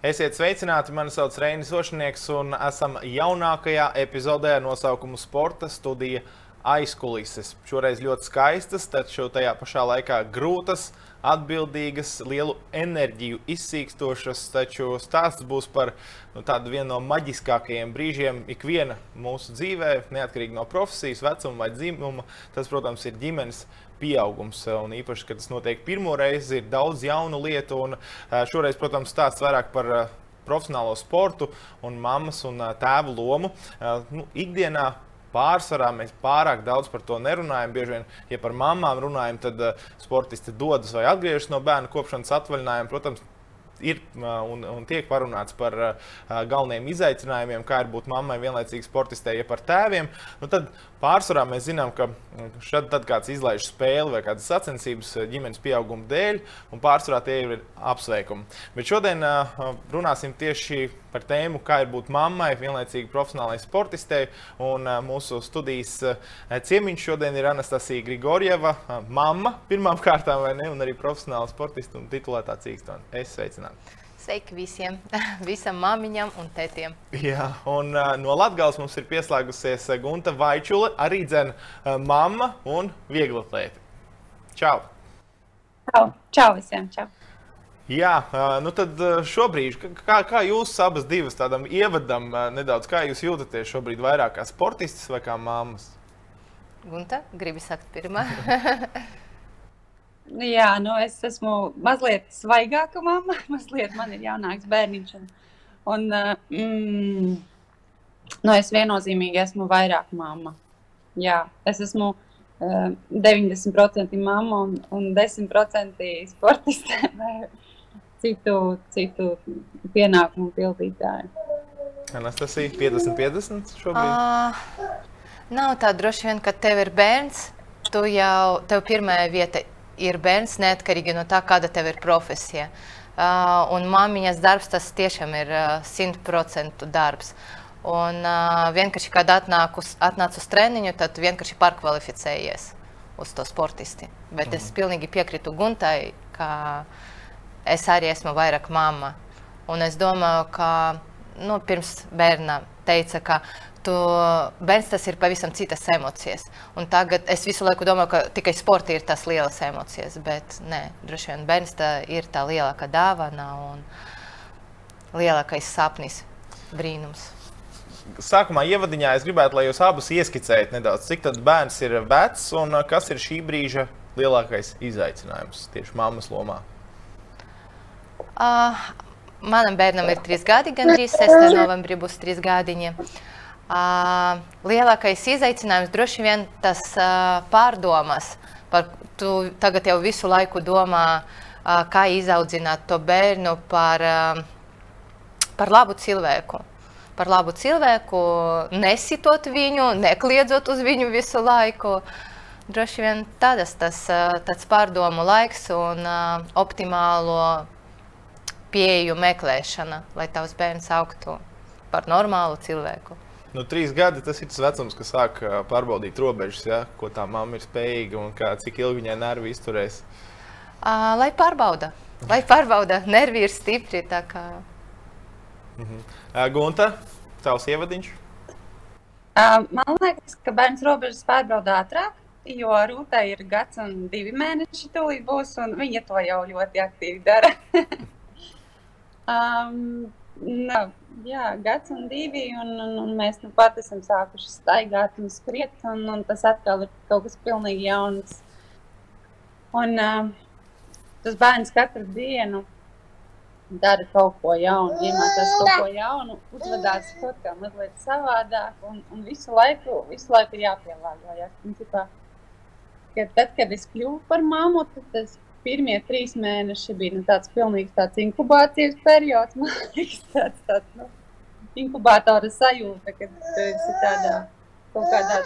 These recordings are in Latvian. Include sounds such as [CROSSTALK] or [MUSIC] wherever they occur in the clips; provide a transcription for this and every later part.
Esiet sveicināti, mani sauc Reinis Ošanieks, un esam jaunākajā epizodē ar nosaukumu Sporta studija aizkulises. Šoreiz ļoti skaistas, taču tajā pašā laikā grūtas, atbildīgas, lielu enerģiju izsīkstošas. Taču stāsts būs par nu, tādu vienu no maģiskākajiem brīžiem ikviena mūsu dzīvē, neatkarīgi no profesijas, vecuma vai dzimuma. Tas, protams, ir ģimenes pieaugums. Un īpaši, kad tas notiek pirmo reizi, ir daudz jaunu lietu. Un šoreiz, protams, stāsts vairāk par profesionālo sportu un mammas un tēvu lomu. Nu, ikdienā pārsvarā mēs pārāk daudz par to nerunājam. Bieži vien, ja par mamām runājam, tad sportisti dodas vai atgriežas no bērnu kopšanas atvaļinājuma. Protams, ir un, un tiek parunāts par galvenajiem izaicinājumiem, kā ir būt mammai vienlaicīgi sportistē, ja par tēviem. Nu, tad Pārsvarā mēs zinām, ka šad, tad kāds izlaiž spēli vai kādas sacensības ģimenes pieauguma dēļ, un pārsvarā tie ir apsveikumi. Bet šodien runāsim tieši par tēmu, kā ir būt mammai, vienlaicīgi profesionālai sportistei. Un, mūsu studijas ciemiņš šodien ir Anastasija Grigorjeva, mamma pirmām kārtām, vai ne, un arī profesionāla sportista un titulētā cīkstona. Es sveicinātu! Sveiki visiem, [LAUGHS] visam māmiņam un tētiem. Jā, un uh, no Latvijas mums ir pieslēgusies Gunta Vaičula, arī dzēna uh, mamma un vieglatlēti. Čau! Čau, čau visiem! Čau. Jā, nu tad šobrīd, kā, kā jūs abas divas tādam ievadam nedaudz, kā jūs jūtaties šobrīd vairāk kā sportistas vai kā mammas? Gunta, gribi sakt pirmā? [LAUGHS] Jā, nu es esmu mazliet svaigāka mamma. [LAUGHS] Mazliet man ir jaunāks bērniņš. Un, un mm, nu es viennozīmīgi esmu vairāk mamma. Jā, es esmu uh, 90% mamma un, un 10% sportiste [LAUGHS] vai citu, citu pienākumu pildītāju. Anastasija, 50-50 šobrīd? Uh, nav tā droši vien, ka tev ir bērns. Tu jau, tev pirmā vieta ir bērns neatkarīgi no tā, kāda tev ir profesija. Uh, un māmiņas darbs tas tiešām ir simtprocentu uh, darbs. Un uh, vienkārši, kad atnāk uz, atnāc uz treniņu, tad vienkārši pārkvalificējies uz to sportisti. Bet mhm. es pilnīgi piekrītu Guntai, ka es arī esmu vairāk mamma. Un es domāju, ka nu, pirms bērna teica, ka tu, bērns tas ir pavisam citas emocijas. Un tagad es visu laiku domāju, ka tikai sporta ir tas lielas emocijas, bet nē, droši vien bērns tā ir tā lielākā dāvana un lielākais sapnis, brīnums. Sākumā ievadiņā es gribētu, lai jūs abus ieskicējat nedaudz, cik tad bērns ir vecs un kas ir šī brīža lielākais izaicinājums tieši mammas lomā? Uh, manam bērnam ir trīs gadi, gandrīz 6. [LAUGHS] novembrī būs trīs gadiņi. Uh, Uh, lielākais izaicinājums droši vien tas uh, pārdomas. Par, tu tagad jau visu laiku domā, uh, kā izaudzināt to bērnu par, par labu cilvēku. Par labu cilvēku, nesitot viņu, nekliedzot uz viņu visu laiku. Droši vien tādas, tas tāds pārdomu laiks un optimālo pieeju meklēšana, lai tavs bērns augtu par normālu cilvēku. Nu, trīs gadi tas ir tas vecums, kas sāk pārbaudīt robežas, ja? ko tā mamma ir spējīga un kā, cik ilgi viņai nervi izturēs. Uh, lai pārbauda, lai pārbauda, nervi ir stipri. Kā... Uh -huh. uh, Gunta, tavs ievadiņš? Uh, man liekas, ka bērns robežas pārbauda ātrāk, jo Rūtai ir gads un divi mēneši tūlīt būs, un viņa to jau ļoti aktīvi dara. [LAUGHS] um, Nav, jā, gads un divi, un, un, un mēs nu pat esam sākuši staigāt un skriet, un, un tas atkal ir kaut kas pilnīgi jauns. Un uh, tas bērns katru dienu dara kaut ko jaunu, iemācās kaut ko jaunu, uzvedās kaut kā mazliet savādāk, un, un visu laiku, visu laiku jāpielāgojas. Kad, tad, kad es kļuvu par mammu, tad tas pirmie trīs mēneši bija nu, tāds pilnīgs tāds inkubācijas periods. Man [LAUGHS] liekas, tāds, tāds nu, inkubātora sajūta, kad tu esi tādā kaut kādā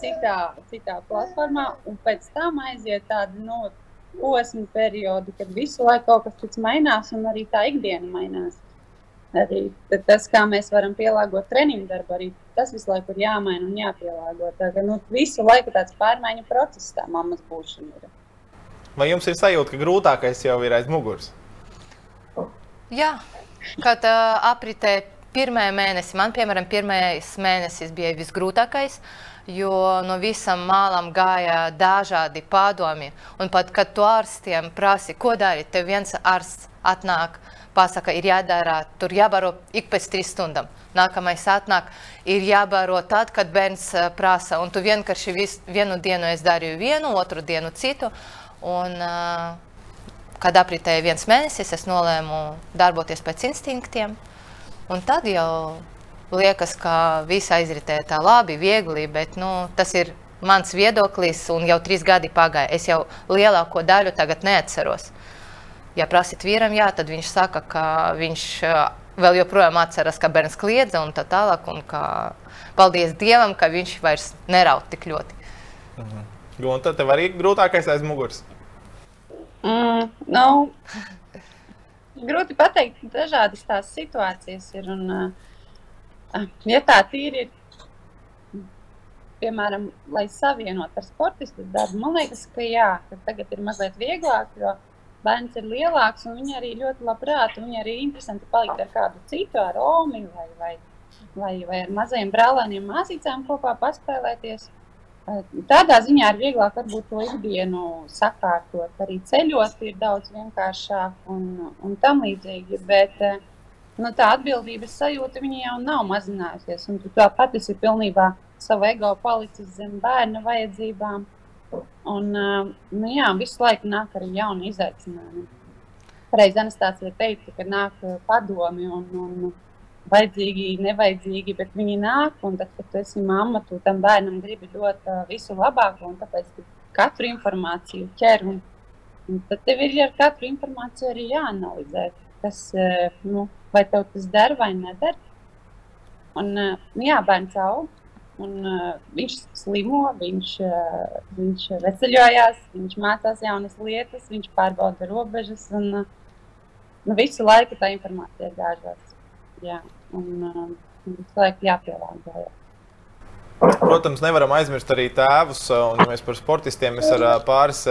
citā, citā platformā, un pēc tam aiziet tāda no nu, posma perioda, kad visu laiku kaut kas cits mainās, un arī tā ikdiena mainās. Arī tas, kā mēs varam pielāgot treniņu darbu, arī tas visu laiku ir jāmaina un jāpielāgo. Tā, ka, nu, visu laiku tāds pārmaiņu process, tā mammas būšana ir. Vai jums ir sajūta, ka grūtākais jau ir aiz muguras? Jā, kad uh, apritē pirmā mēnesis, man piemēram, pirmais mēnesis bija visgrūtākais. Jo no visām mālām gāja dažādi padomi. Un pat, kad tu ārstiem prasi, ko darīt, tev viens ārsts atnāk, pasaka, ir jādara, tur jābaro ik pēc trīs stundām. Nākamais atnāk, ir jābaro tad, kad bērns uh, prasa. Un tu vienkārši vis, vienu dienu es darīju vienu, otru dienu citu. Un, kad apritēja viens mēnesis, es nolēmu darboties pēc instinktiem. Tad jau liekas, ka viss aizritēja tā labi, viegli, bet nu, tas ir mans viedoklis, un jau trīs gadi pagāja. Es jau lielāko daļu tagad neatceros. Ja prasit vīram, jā, tad viņš saka, ka viņš vēl joprojām atceras, ka bērns kliedza un tā tālāk, un ka paldies Dievam, ka viņš vairs neraud tik ļoti. Mhm. Gunta, tev arī grūtākais aiz muguras? Mm, nu, grūti pateikt, dažādas tās situācijas ir. Un, uh, ja tā tīri ir, piemēram, lai savienot ar sportistu darbu, man liekas, ka jā, ka tagad ir mazliet vieglāk, jo bērns ir lielāks un viņi arī ļoti labprāt, un viņi arī interesanti palikt ar kādu citu, ar Omi vai, vai, vai, vai ar mazajiem brālēniem māsīcām kopā paspēlēties. Tādā ziņā ir vieglāk varbūt to ikdienu sakārtot. Arī ceļot ir daudz vienkāršāk un, un tam līdzīgi. Bet nu, tā atbildības sajūta jau nav mazinājusies. Un tu tāpat esi pilnībā savu ego palicis zem bērna vajadzībām. Un, nu, jā, visu laiku nāk arī jauni izaicinājumi. Pareizi Anastācija teica, ka nāk padomi un, un vajadzīgi, nevajadzīgi, bet viņi nāk. Un tad, kad tu esi mamma, tu tam bērnam gribi dot uh, visu labāko, un tāpēc tu katru informāciju ķer. Un, un tad tev ir ar katru informāciju arī jāanalizē, kas, uh, nu, vai tev tas der vai neder. Un, uh, jā, bērns aug. Un, uh, viņš slimo, viņš, uh, viņš veceļojās, viņš mācās jaunas lietas, viņš pārbauda robežas. Un, uh, nu, visu laiku tā informācija ir dažāda. Jā un uh, visu laiku jāpielāgojas. Protams, nevaram aizmirst arī tēvus. Un, ja mēs par sportistiem mēs ar pāris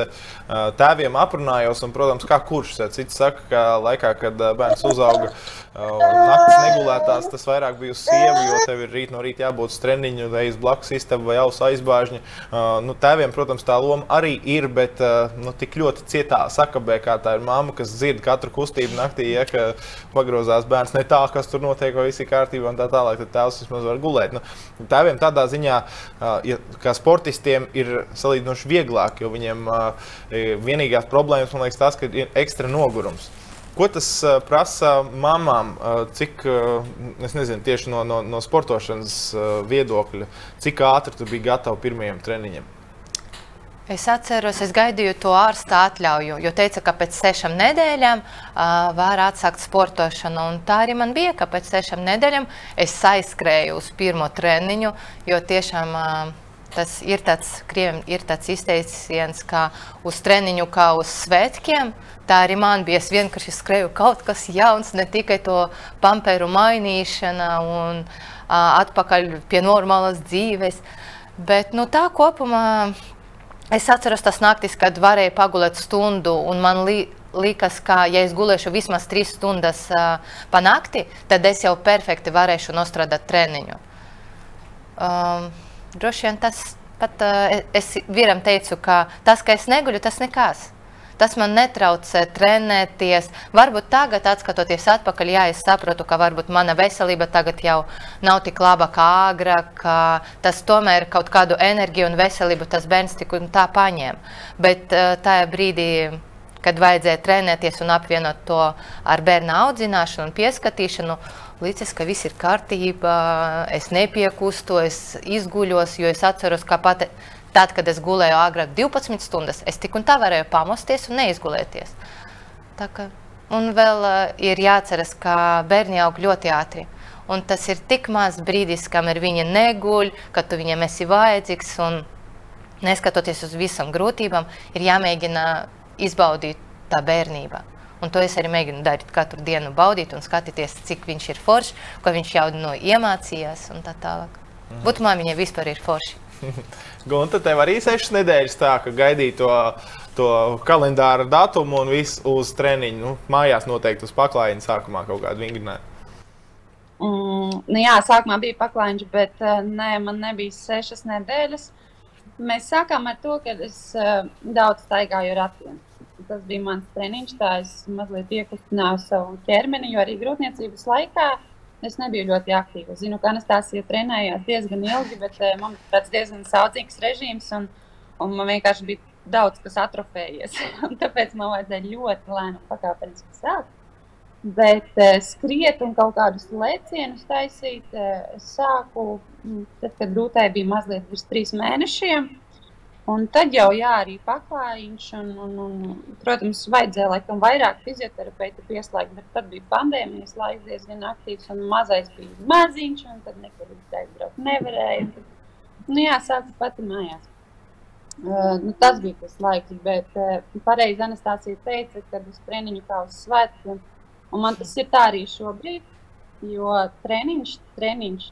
tēviem aprunājos, un, protams, kā kurš cits saka, ka laikā, kad bērns uzauga naktas negulētās, tas vairāk bija uz sievu, jo tev ir rīt no rīta jābūt uz treniņu, vai uz blakus istabu vai ausu aizbāžņi. Nu, tēviem, protams, tā loma arī ir, bet nu, tik ļoti cietā sakabē, kā tā ir mamma, kas dzird katru kustību naktī, ja ka pagrozās bērns ne tā, kas tur notiek, vai viss ir kārtībā un tā tālāk, tad tēvs vismaz var gulēt. Nu, tēviem tādā ziņā ziņā, kā sportistiem, ir salīdzinoši vieglāk, jo viņiem vienīgās problēmas, man liekas, tas, ka ir ekstra nogurums. Ko tas prasa mamām, cik, nezinu, tieši no, no, no sportošanas viedokļa, cik ātri tu biji gatava pirmajiem treniņiem? Es atceros, es gaidīju to ārsta atļauju, jo teica, ka pēc sešām nedēļām uh, var atsākt sportošanu. Un tā arī man bija, ka pēc sešām nedēļām es aizskrēju uz pirmo treniņu, jo tiešām uh, tas ir tāds, krieviem ir tāds izteiciens, kā uz treniņu, kā uz svētkiem. Tā arī man bija. Es vienkārši skrēju kaut kas jauns, ne tikai to pamperu mainīšana un uh, atpakaļ pie normālas dzīves. Bet nu, tā kopumā Es atceros tas naktis, kad varēju pagulēt stundu, un man li, liekas, ka, ja es gulēšu vismaz trīs stundas uh, pa nakti, tad es jau perfekti varēšu nostrādāt treniņu. Um, droši vien tas pat uh, es vīram teicu, ka tas, ka es neguļu, tas nekas. Tas man netraucē trenēties. Varbūt tagad, skatoties atpakaļ, jā, es saprotu, ka varbūt mana veselība tagad jau nav tik laba kā agrāk, ka tas tomēr kaut kādu enerģiju un veselību tas bērns tik un tā paņem. Bet uh, tajā brīdī, kad vajadzēja trenēties un apvienot to ar bērnu audzināšanu un pieskatīšanu, Līdzis, ka viss ir kārtībā, es nepiekustu, es izguļos, jo es atceros, ka pat Tad, kad es gulēju agrāk 12 stundas, es tik un tā varēju pamosties un neizgulēties. Tā ka, un vēl uh, ir jāatceras, ka bērni aug ļoti ātri. Un tas ir tik maz brīdis, kamēr viņi neguļ, kad tu viņiem esi vajadzīgs. Un, neskatoties uz visām grūtībām, ir jāmēģina izbaudīt tā bērnība. Un to es arī mēģinu darīt katru dienu, baudīt un skatīties, cik viņš ir foršs, ko viņš jau no iemācījās un tā tālāk. Mhm. Būt māmiņai vispār ir forši. [LAUGHS] Gunta, tev arī sešas nedēļas tā, ka gaidīja to, to kalendāra datumu un visu uz treniņu. Nu, mājās noteikti uz paklājiņa sākumā kaut kādu vingrinājumu. Mm, nu jā, sākumā bija paklājiņš, bet uh, nē, man nebija sešas nedēļas. Mēs sākām ar to, ka es uh, daudz staigāju ar ratiem. Tas bija mans treniņš, tā es mazliet iekustināju savu ķermeni, jo arī grūtniecības laikā es nebiju ļoti aktīva. Es zinu, ka Anastasija trenējās diezgan ilgi, bet uh, man bija tāds diezgan saudzīgs režīms, un, un man vienkārši bija daudz kas atrofējies. [LAUGHS] tāpēc man vajadzēja ļoti lēnu pakāpeniski sākt. Bet uh, skriet un kaut kādus lecienus taisīt, uh, es sāku, mm, tad, kad grūtai bija mazliet virs trīs mēnešiem. Un tad jau jā, arī paklājiņš, un, un, un, protams, vajadzēja laikam vairāk fizioterapeitu pieslēgt, bet tad bija pandēmijas laiks diezgan aktīvs, un mazais bija maziņš, un tad nekur aizbraukt nevarēja. Tad, nu jā, sāku pati mājās. Uh, nu, tas bija tas laiks, bet uh, pareizi Anastasija teica, ka uz treniņu kā uz svētkiem Un man tas ir tā arī šobrīd, jo treniņš, treniņš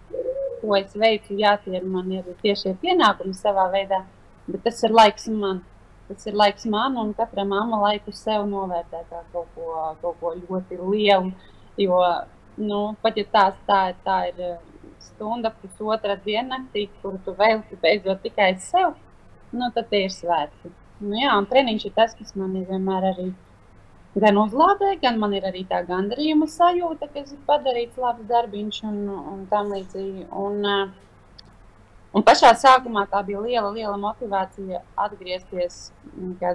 ko es veicu, jā, tie ir man ir tiešie pienākumi savā veidā, bet tas ir laiks man. Tas ir laiks man un katra mamma laiku sev novērtē kā kaut ko, kaut ko ļoti lielu. Jo, nu, pat ja tās, tā, tā ir eh, stunda, pusotra diennaktī, kuru tu velti beidzot tikai sev, nu, tad tie ir svētki. Nu, jā, un treniņš ir tas, kas man ir vienmēr arī gan uzlādē, gan man ir arī tā gandarījuma sajūta, ka ir padarīts labs darbiņš un, un tam līdzīgi. Un, uh, un pašā sākumā tā bija liela, liela motivācija atgriezties,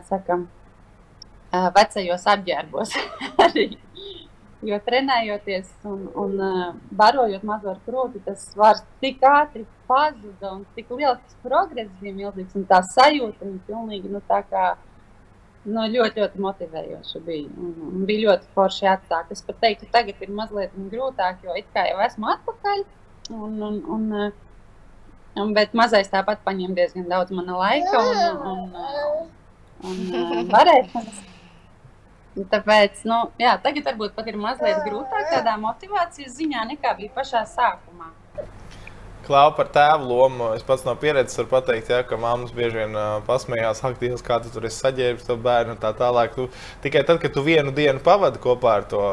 sakam, uh, vecajos apģērbos. [LAUGHS] jo trenējoties un, un uh, barojot mazo ar krūti, tas svars tik ātri pazuda un tik liels progress bija milzīgs tā sajūta bija pilnīgi nu, tā kā nu, ļoti, ļoti motivējoši bija. Un, un bija ļoti forši atsākt. Es pat teiktu, tagad ir mazliet grūtāk, jo it kā jau esmu atpakaļ. Un, un, un, un, bet mazais tāpat paņem diezgan daudz mana laika un, un, un, un varēšanas. Tāpēc, nu, jā, tagad varbūt pat ir mazliet grūtāk tādā motivācijas ziņā nekā bija pašā sākumā. Klau par tēvu lomu. Es pats no pieredzes varu pateikt, ja, ka mammas bieži vien uh, pasmējās, ak, Dievs, kā tu tur esi saģērbis to bērnu un tā tālāk. Tu, tikai tad, kad tu vienu dienu pavadi kopā ar to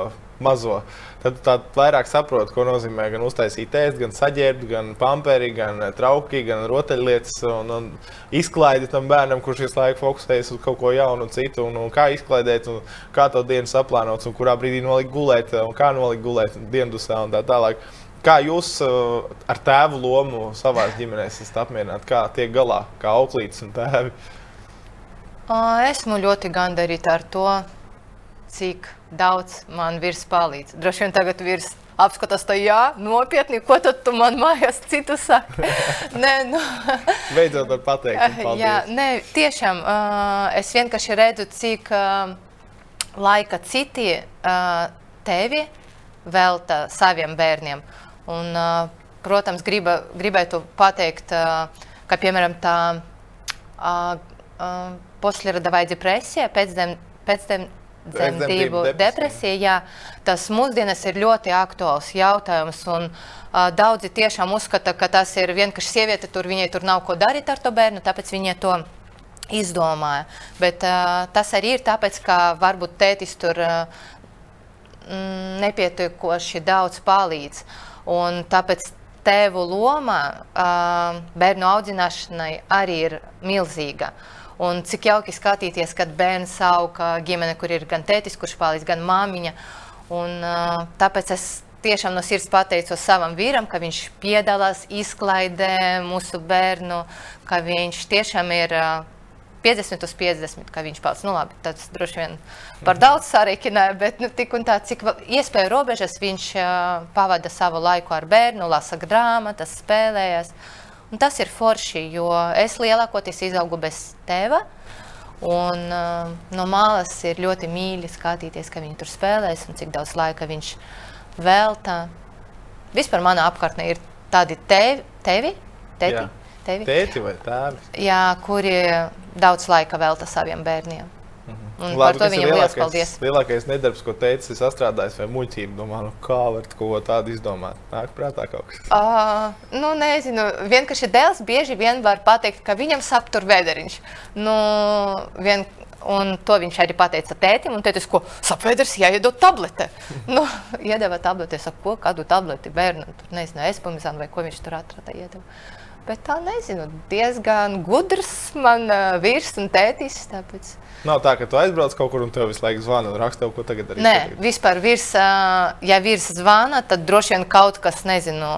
mazo, tad tu vairāk saproti, ko nozīmē gan uztaisīt ēst, gan saģērbt, gan pamperi, gan trauki, gan rotaļlietas un, un izklaidi tam bērnam, kurš visu laiku fokusējas uz kaut ko jaunu un citu, un, un kā izklaidēt, un kā to dienu saplānot, un kurā brīdī nolikt gulēt, un kā nolikt gulēt diendusā un tā tālāk. Kā jūs uh, ar tēvu lomu savā ģimenē esat apmierināti? Kā tiek galā, kā auklītis un tēvi? Esmu ļoti gandarīta ar to, cik daudz man virs palīdz. Droši vien tagad virs apskatās, tā jā, nopietni, ko tad tu man mājās citu saki? [LAUGHS] nē, nu. Beidzot var pateikt. [LAUGHS] Jā, nē, tiešām es vienkārši redzu, cik laika citi tevi velta saviem bērniem. Un, protams, griba, gribētu pateikt, ka piemēram tā poslerodavai depresija, pēcdem, pēcdzemdību depresija, jā, tas mūsdienas ir ļoti aktuāls jautājums. Un, uh, daudzi tiešām uzskata, ka tas ir vienkārši sieviete, tur viņai tur nav ko darīt ar to bērnu, tāpēc viņa to izdomāja. Bet uh, tas arī ir tāpēc, ka varbūt tētis tur uh, nepietiekoši daudz palīdz. Un tāpēc tēvu loma uh, bērnu audzināšanai arī ir milzīga. Un cik jauki skatīties, kad bērns aug ģimene, kur ir gan tētis, kurš palīdz, gan māmiņa. Un, uh, tāpēc es tiešām no sirds pateicos savam vīram, ka viņš piedalās izklaidē mūsu bērnu, ka viņš tiešām ir uh, 50 uz 50, kā viņš pats. Nu, labi, tas droši vien par daudz sarīkināja, bet nu, tik un tā, cik iespēju robežas viņš uh, pavada savu laiku ar bērnu, lasa grāmatas, spēlējas. Un tas ir forši, jo es lielākoties izaugu bez tēva. Un, uh, no malas ir ļoti mīļi skatīties, ka viņi tur spēlēs un cik daudz laika viņš velta. Vispār manā apkārtnē ir tādi tevi, tevi, tēti, tevi? Tēti vai tēvi? Jā, kuri daudz laika velta saviem bērniem. Un Labi, par to viņam liels paldies. Lielākais nedarbs, ko teicis, ir sastrādājis vai muļķība. Domā, nu, kā var ko tādu izdomāt? Nāk prātā kaut kas. Uh, nu, nezinu. Vienkārši dēls bieži vien var pateikt, ka viņam sap tur vederiņš. Nu, vien, Un to viņš arī pateica tētim. Un tētis, ko sapēders, jāiedod tablete. [LAUGHS] nu, iedeva tableti. Es saku, ko, kādu tableti bērnam? Tur nezinu, es pamazām vai ko viņš tur atrada. Iedeva. Bet tā nezinu, diezgan gudrs man uh, vīrs un tētis. Tāpēc... Nav tā, ka tu aizbrauc kaut kur un tev visu laiku zvana un raksta, ko tagad darīt. Nē, vispār vīrs, uh, ja vīrs zvana, tad droši vien kaut kas, nezinu,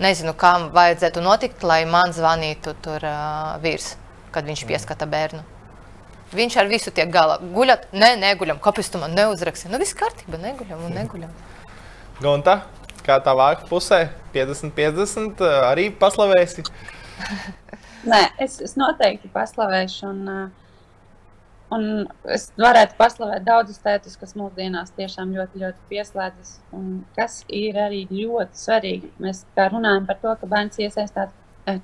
nezinu kam vajadzētu notikt, lai man zvanītu tur uh, vīrs, kad viņš pieskata bērnu. Viņš ar visu tiek galā. Guļat? Nē, neguļam. Kāpēc tu man neuzrakstīji? Nu, viss kārtībā, neguļam un neguļam. [LAUGHS] Gonta, kā tā vāka pusē, 50-50 arī paslavēsi? [LAUGHS] Nē, es, es noteikti paslavēšu. Un, un es varētu paslavēt daudzus tētus, kas mūsdienās tiešām ļoti, ļoti pieslēdzas. Kas ir arī ļoti svarīgi. Mēs runājam par to, ka bērns iesaistās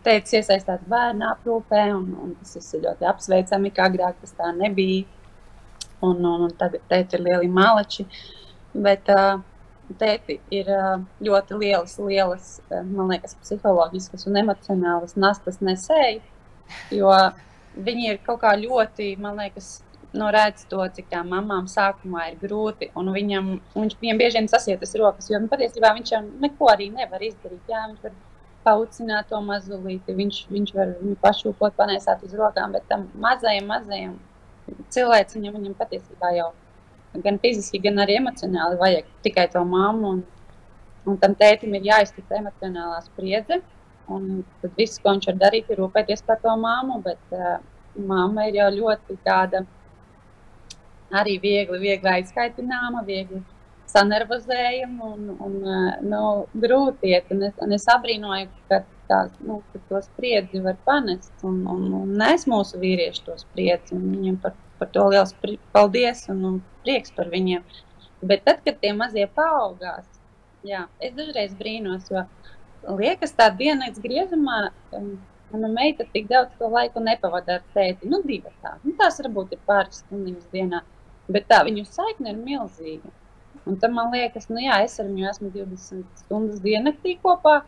teicis iesaistās bērnu aprūpē, un, un tas ir ļoti apsveicami, ka agrāk tas tā nebija. Un, un, un tagad teikt, ir lieli malači. Bet uh, tēti ir uh, ļoti lielas, lielas, man liekas, psiholoģiskas un emocionālas nastas nesēji. Jo viņi ir kaut kā ļoti, man liekas, nu, redz to, cik tā mamām sākumā ir grūti. Viņam, viņš, viņam bieži vien sasietas rokas, jo nu, patiesībā viņš jau neko arī nevar izdarīt. Jā, viņš var paucināt to mazulīti. Viņš, viņš var viņu pašūpot, panēsāt uz rokām, bet tam mazajam, mazajam cilvēcim viņam, viņam patiesībā jau gan fiziski, gan arī emocionāli vajag tikai to mammu. Un, un tam tētim ir jāiztic emocionālā spriedze. Un tad viss, ko viņš var darīt, ir rūpēties par to māmu, bet uh, mamma ir jau ļoti tāda arī viegli, viegli aizskaitināma, viegli sanervozējam un, un nu, grūti iet. Un es, un es abrīnoju, ka, tās, nu, ka to spriedzi var panest. Un, un, un nes mūsu vīrieši to spriedzi. Viņiem par, par to liels paldies un, un prieks par viņiem. Bet tad, kad tie mazie paaugās, jā, es dažreiz brīnos, jo liekas, tā dienas griezumā. Um, Mana meita tik daudz to laiku nepavada ar tēti. Nu, divi tādi. Nu, tās varbūt ir pāris stundas dienā. Bet tā viņu saikne ir milzīga. Un tam man liekas, nu jā, es ar viņu esmu 20 stundas diennaktī kopā.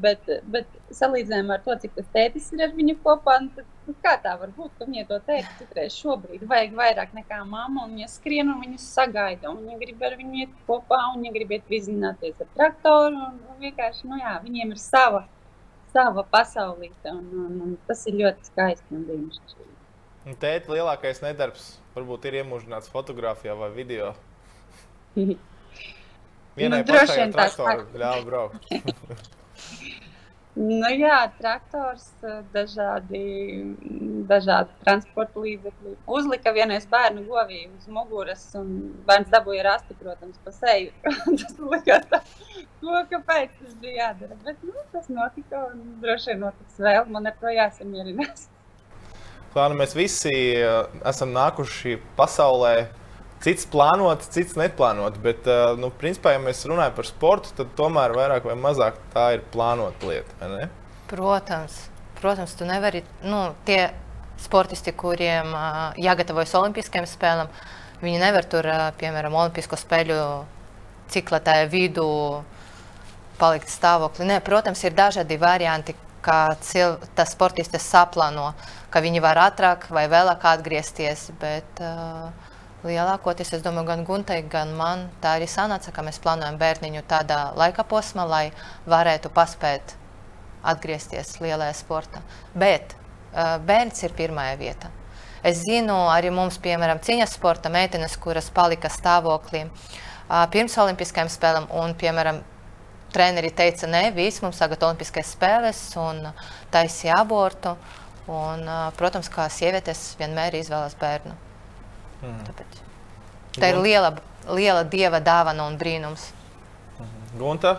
Bet, bet salīdzinājumā ar to, cik tas tētis ir ar viņu kopā, nu, tad, nu, kā tā var būt, ka viņai to tēti citreiz šobrīd vajag vairāk nekā mamma, un viņa skrien un viņus sagaida, un viņa grib ar viņu iet kopā, un viņa grib iet vizināties ar traktoru, un, un vienkārši, nu jā, viņiem ir sava, sava pasaulīte, un, un, un tas ir ļoti skaisti un brīnišķīgi. Tēta lielākais nedarbs varbūt ir iemūžināts fotografijā vai video. [LAUGHS] Vienai nu, vien tā ļauj braukt. [LAUGHS] nu, jā, traktors, dažādi, dažādi transporta līdzekļi. Uzlika vienais bērnu govī uz muguras, un bērns dabūja rasti, protams, pa seju. [LAUGHS] tas likās tā, to, kāpēc tas bija jādara. Bet, nu, tas notika, un droši vien notiks vēl. Man ar to jāsamierinās. Klāna, mēs visi esam nākuši pasaulē Cits plānots, cits neplānots. Bet, uh, nu, principā, ja mēs runājam par sportu, tad tomēr vairāk vai mazāk tā ir plānota lieta. Protams, protams, tu nevari. Nu, tie sportisti, kuriem uh, jāgatavojas Olimpiskajām spēlēm, viņi nevar tur, uh, piemēram, Olimpisko spēļu cikla tajā vidū palikt stāvoklī. Nē, protams, ir dažādi varianti, kā cil, tas sportists saplāno, ka viņi var ātrāk vai vēlāk atgriezties. Bet, uh, lielākoties, es domāju, gan Guntai, gan man tā arī sanāca, ka mēs plānojam bērniņu tādā laika posmā, lai varētu paspēt atgriezties lielajā sportā. Bet uh, bērns ir pirmā vieta. Es zinu, arī mums, piemēram, cīņas sporta meitenes, kuras palika stāvoklī uh, pirms Olimpiskajām spēlēm, un, piemēram, treneri teica, nē, viss mums tagad Olimpiskais spēles un taisīja abortu. Un, uh, protams, kā sievietes vienmēr izvēlas bērnu. Mm. Tāpēc. Tā ir liela, liela dieva dāvana un brīnums. Mhm. Gunta,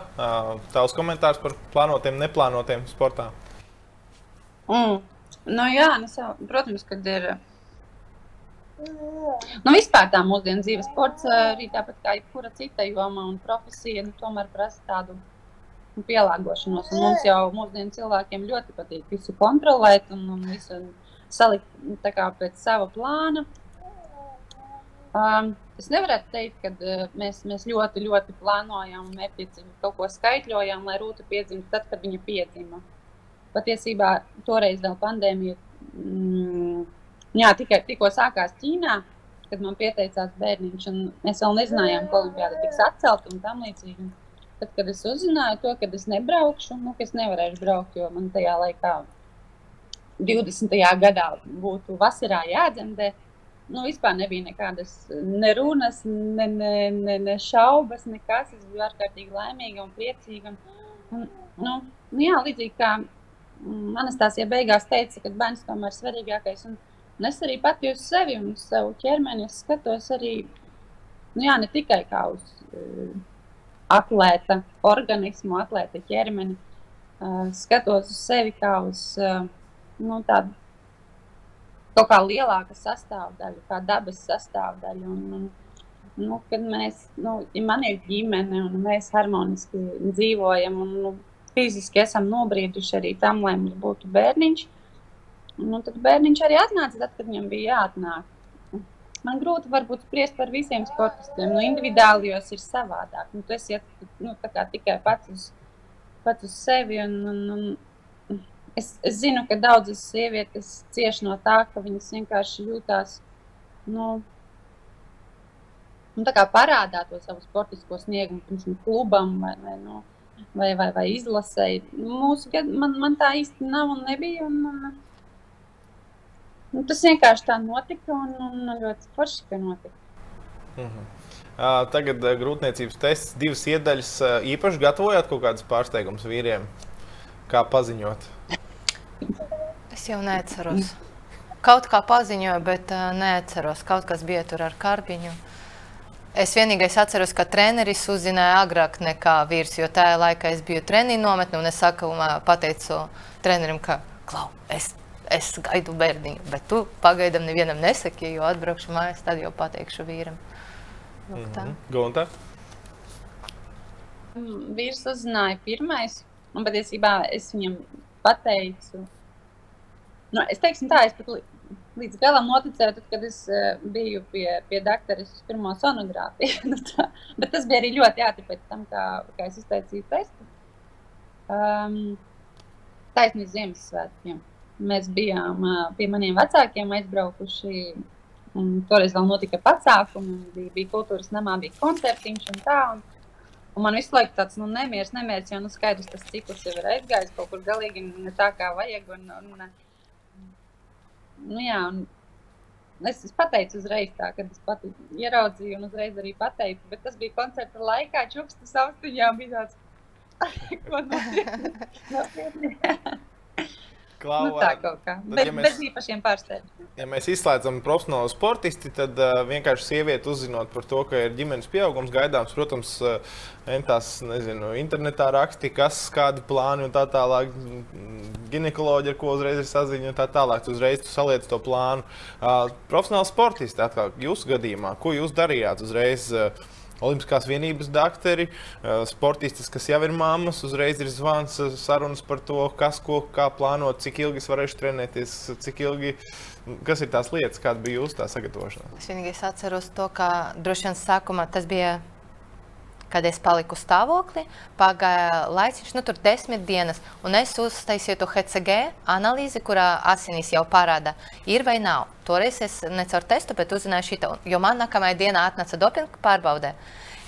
tavs komentārs par plānotiem, neplānotiem sportā? Mm. Nu, jā, nu, protams, kad ir. Nu, vispār tā mūsdienu dzīves sports, arī tāpat kā jebkura cita joma un profesija, nu, tomēr prasa tādu pielāgošanos. Un mums jau mūsdienu cilvēkiem ļoti patīk visu kontrolēt un, un visu salikt nu, pēc sava plāna. Um, es nevaru teikt, ka uh, mēs, mēs ļoti, ļoti plānojam mērķiecīgi kaut ko skaitļojam, lai rūta piedzimtu tad, kad viņa piedzima. Patiesībā toreiz vēl pandēmija mm, jā, tikai tikko sākās Ķīnā, kad man pieteicās bērniņš, mēs vēl nezinājām, ka olimpiāda tiks atcelta un tam līdzīgi. Tad, kad es uzzināju to, ka es nebraukšu, nu, ka es nevarēšu braukt, jo man tajā laikā, 20. gadā, būtu vasarā jādzemdē, nu, vispār nebija nekādas ne runas, ne, ne, ne, ne šaubas, nekas. Es biju ārkārtīgi laimīga un priecīga. Un, nu, nu, jā, līdzīgi kā Anastasija beigās teica, ka bērns tomēr ir svarīgākais. Un, un es arī pati uz sevi un uz savu ķermeni skatos arī nu, jā, ne tikai kā uz uh, atlēta organismu, atlēta ķermeni. Uh, skatos uz sevi kā uz uh, nu, tādu kaut kā lielāka sastāvdaļa, kā dabas sastāvdaļa. Un, un, nu, kad mēs, nu, ja man ir ģimene un mēs harmoniski dzīvojam un nu, fiziski esam nobrieduši arī tam, lai mums būtu bērniņš. Nu, tad bērniņš arī atnāca tad, kad viņam bija jāatnāk. Man grūti varbūt spriest par visiem sportistiem. Nu, individuāli jau ir savādāk. Nu, tu esi nu, tikai pats uz, pats uz sevi. Un, un, un es, es zinu, ka daudzas sievietes cieš no tā, ka viņas vienkārši jūtās nu, nu, parādā to savu sportisko sniegumu pirms klubam vai, vai, nu, vai, vai, vai izlasēji. Mūsu gadu man, man tā īsti nav un nebija. Un, un, un tas vienkārši tā notika un, un ļoti forši, ka notika. Mm -hmm. uh, tagad uh, grūtniecības tests, divas iedaļas. Uh, īpaši gatavojāt kaut kādus pārsteigumus vīriem? Kā paziņot? Es jau neatceros. Kaut kā paziņoju, bet uh, neatceros. Kaut kas bija tur ar karbiņu. Es vienīgais atceros, ka treneris uzzināja agrāk nekā vīrs, jo tajā laikā es biju treniņu nometnē, un es saku, pateicu trenerim, ka, klau, es, es gaidu bērniņu, bet tu pagaidām nevienam nesaki, jo atbraukšu mājās, tad jau pateikšu vīram. Lūk, tā. Mm -hmm. Gunta? Vīrs uzzināja pirmais, un patiesībā es viņam pateicu, nu, es teiksim tā, es pat līdz galam noticēju, tad, kad es uh, biju pie, pie doktora uz pirmo sonogrāfiju. [LAUGHS] Nu bet tas bija arī ļoti ātri pēc tam, kā, kā es izteicīju testu. Um, Taisnība Ziemassvētkiem. Mēs bijām uh, pie maniem vecākiem aizbraukuši. Un toreiz vēl notika pasākumi, bija, bija kultūras namā, bija koncertiņš un tā. Un, un man visu laiku tāds nu, nemieris, nemieris, jo nu, skaidrs, tas ciklus jau ir aizgājis kaut kur galīgi ne tā, kā vajag. Un, un, nu, jā, es, es pateicu uzreiz, tā, kad es pati ieraudzīju, un uzreiz arī pateicu, bet tas bija koncerta laikā, čukstu saustiņā bija tāds, [LAUGHS] ko nopietni. [LAUGHS] Klau, nu, tā kaut kā. Bet, ja mēs, bez īpašiem pārsteigumiem. Ja mēs izslēdzam profesionālo sportisti, tad uh, vienkārši sieviete uzzinot par to, ka ir ģimenes pieaugums gaidāms, protams, uh, tās, nezinu, internetā raksti, kas, kādi plāni un tā tālāk. Ginekoloģi, ar ko uzreiz ir saziņa, un tā tālāk. Tu uzreiz tu saliec to plānu. Uh, profesionāli sportisti, atkal jūsu gadījumā, ko jūs darījāt uzreiz? Uh, Olimpiskās vienības doktori, sportistis, kas jau ir mammas, uzreiz ir zvans, sarunas par to, kas, ko, kā plānot, cik ilgi es varēšu trenēties, cik ilgi, kas ir tās lietas, kāda bija jūsu sagatavošana. Es vienīgais atceros to, ka droši vien sākumā tas bija kad es paliku stāvoklī, pagāja laiks, nu, tur desmit dienas, un es uztaisīju to HCG analīzi, kurā asinīs jau parāda, ir vai nav. Toreiz es ne caur testu, bet uzzināju šito, jo man nākamajā dienā atnāca dopinga pārbaudē.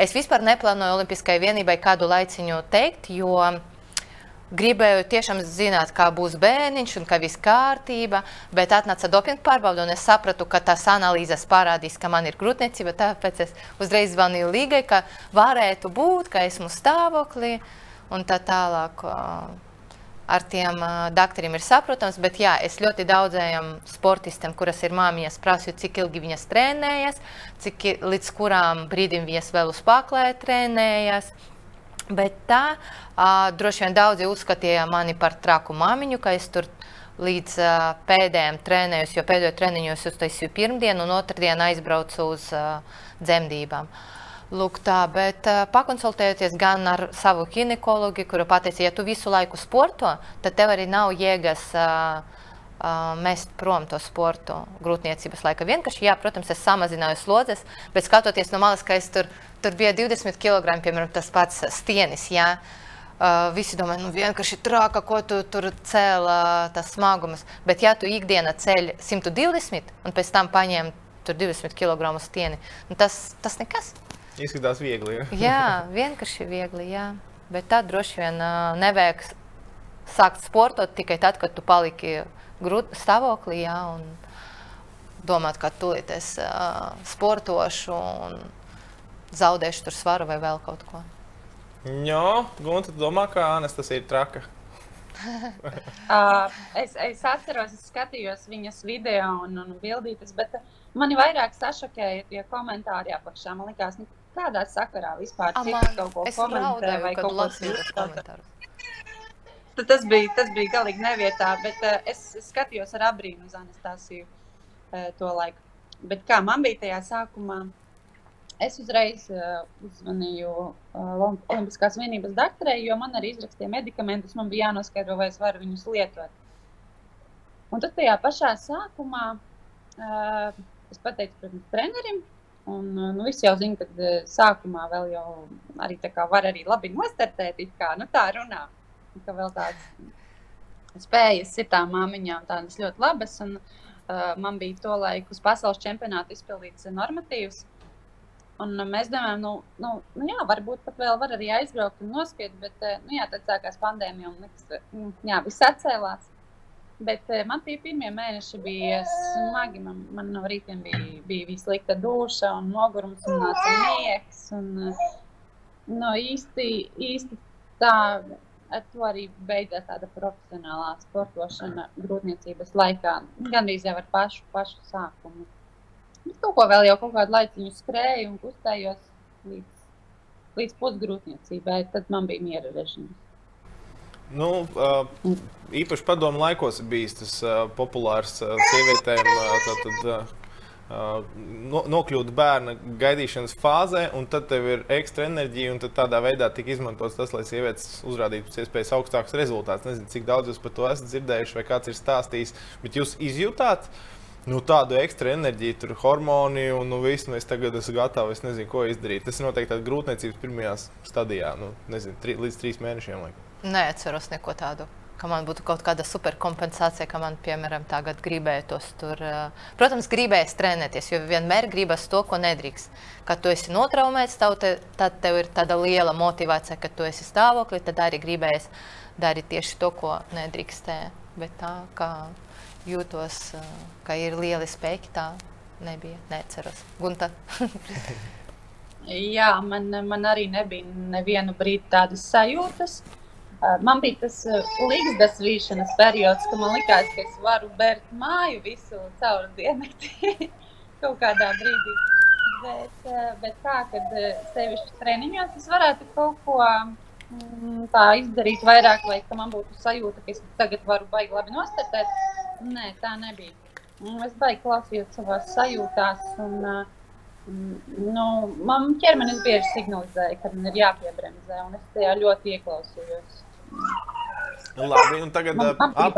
Es vispār neplānoju Olimpiskajai vienībai kādu laiciņu teikt, jo gribēju tiešām zināt, kā būs bērniņš un ka viss kārtība, bet atnāca dopinga pārbauda un es sapratu, ka tās analīzes parādīs, ka man ir grūtniecība, tāpēc es uzreiz zvanīju līgai, ka varētu būt, ka esmu stāvoklī un tā tālāk. Ar tiem doktoriem ir saprotams, bet jā, es ļoti daudziem sportistiem, kuras ir māmiņas, prasu, cik ilgi viņas trenējas, cik līdz kurām brīdim viņas vēl uz paklē trenējas. Bet tā uh, droši vien daudzi uzskatīja mani par traku māmiņu, ka es tur līdz uh, pēdējiem trenējos, jo pēdējo treniņu es uztaisīju pirmdienu un otrdien aizbraucu uz uh, dzemdībām. Lūk, tā, bet uh, pakonsultējoties gan ar savu ginekologu, kuru pateica, ja tu visu laiku sporto, tad tev arī nav jēgas uh, uh, mest prom to sportu grūtniecības laika. Vienkārši, jā, protams, es samazināju slodzes, bet skatoties no malas, ka es tur tur bija 20 kg, piemēram, tas pats stienis. Jā. Uh, visi domā, nu vienkārši trāka, ko tu tur cēl, uh, tas smagums. Bet, ja tu ikdienā ceļ 120 un pēc tam paņem tur 20 kg stieni, nu tas, tas nekas. Izskatās viegli. Ja? jā, vienkārši viegli. Jā. Bet tad droši vien uh, nevajag sākt sportot tikai tad, kad tu paliki grūti stāvoklī. Jā, un domāt, ka tūlīt es uh, sportošu un zaudēšu tur svaru vai vēl kaut ko. Jā, Gunte, tu domā, ka Anastasija ir traka? [LAUGHS] uh, es, es atceros, es skatījos viņas video un, un bildītas, bet mani vairāk sašokēja tie komentāri apakšā. Man liekas, nu, kādā sakarā vispār cik kaut ko komentē vai kaut ko tādu. Tas bija, tas bija galīgi nevietā, bet uh, es, skatījos ar abrīnu uz Anastasiju uh, to laiku. Bet kā man bija tajā sākumā, Es uzreiz uh, uzvanīju uh, Olimpiskās vienības doktorei, jo man arī izrakstīja medikamentus. Man bija jānoskaidro, vai es varu viņus lietot. Un tad tajā pašā sākumā uh, es pateicu, protams, trenerim. Un, uh, nu, visi jau zina, ka uh, sākumā vēl jau arī var arī labi nostartēt. Kā, nu, tā runā, ka vēl tādas spējas ir tām māmiņām, tādas ļoti labas. Un, uh, man bija to laiku uz pasaules čempionāta izpildīts normatīvs. Un mēs domājam, nu, nu, nu jā, varbūt pat vēl var arī aizbraukt un noskriet, bet eh, nu, jā, tad sākās pandēmija un nekas, nu, jā, viss atcēlās. Bet eh, man tie pirmie mēneši bija smagi. Man, man no rītiem bija, bija vislikta duša un nogurums un nāca miegs. Un, no īsti, īsti tā, ar to arī beidzās tāda profesionālā sportošana grūtniecības laikā. Gan arī jau ar pašu, pašu sākumu. Es kaut ko vēl jau kaut kādu laiciņu skrēju un kustējos līdz, līdz pusgrūtniecībai. Tad man bija miera režīms. Nu, īpaši padomu laikos ir bijis tas populārs sievietēm. Tad, tad, Uh, no, nokļūt bērna gaidīšanas fāzē, un tad tev ir ekstra enerģija, un tādā veidā tika izmantots tas, lai sievietes uzrādītu pēc iespējas augstākus rezultātus. Nezinu, cik daudz jūs par to esat dzirdējuši, vai kāds ir stājis, bet jūs izjūtāt nu, tādu ekstra enerģiju, tur hormoni un nu, viss. Nu, es tagad esmu gatavs, es nezinu, ko izdarīt. Tas ir noteikti tāds grūtniecības pirmajā stadijā, nu, nezinu, tri, līdz trīs mēnešiem. Laikam. Neatceros neko tādu. Ka man būtu kaut kāda superkompensācija, ka man, piemēram, tagad gribētos tur. Protams, gribēs trenēties, jo vienmēr gribas to, ko nedrīkst. Kad tu esi notraumēts, te, tad tev ir tāda liela motivācija, ka tu esi stāvoklī, tad arī gribēs darīt tieši to, ko nedrīkstē. Bet tā kā jūtos, ka ir lieli spēki. Tā nebija. Neceros. Gunta. [LAUGHS] Jā, man, man arī nebija nevienu brīdi tādas sajūtas. Man bija tas līgstas vīšanas periods, kad man likās, ka es varu bērt māju visu caur diennakti [LAUGHS] kaut kādā brīdī. Bet, bet tā, kad sevišķi treniņos es varētu kaut ko mm, tā izdarīt vairāk, lai man būtu sajūta, ka es tagad varu baigi labi nostartēt, Nē, tā nebija. Es baigi klausījos savās sajūtās. Un, nu, man ķermenis bieži signalizēja, ka man ir jāpiebremzē, un es tajā ļoti ieklausījos. Labi, un tagad man, man ap,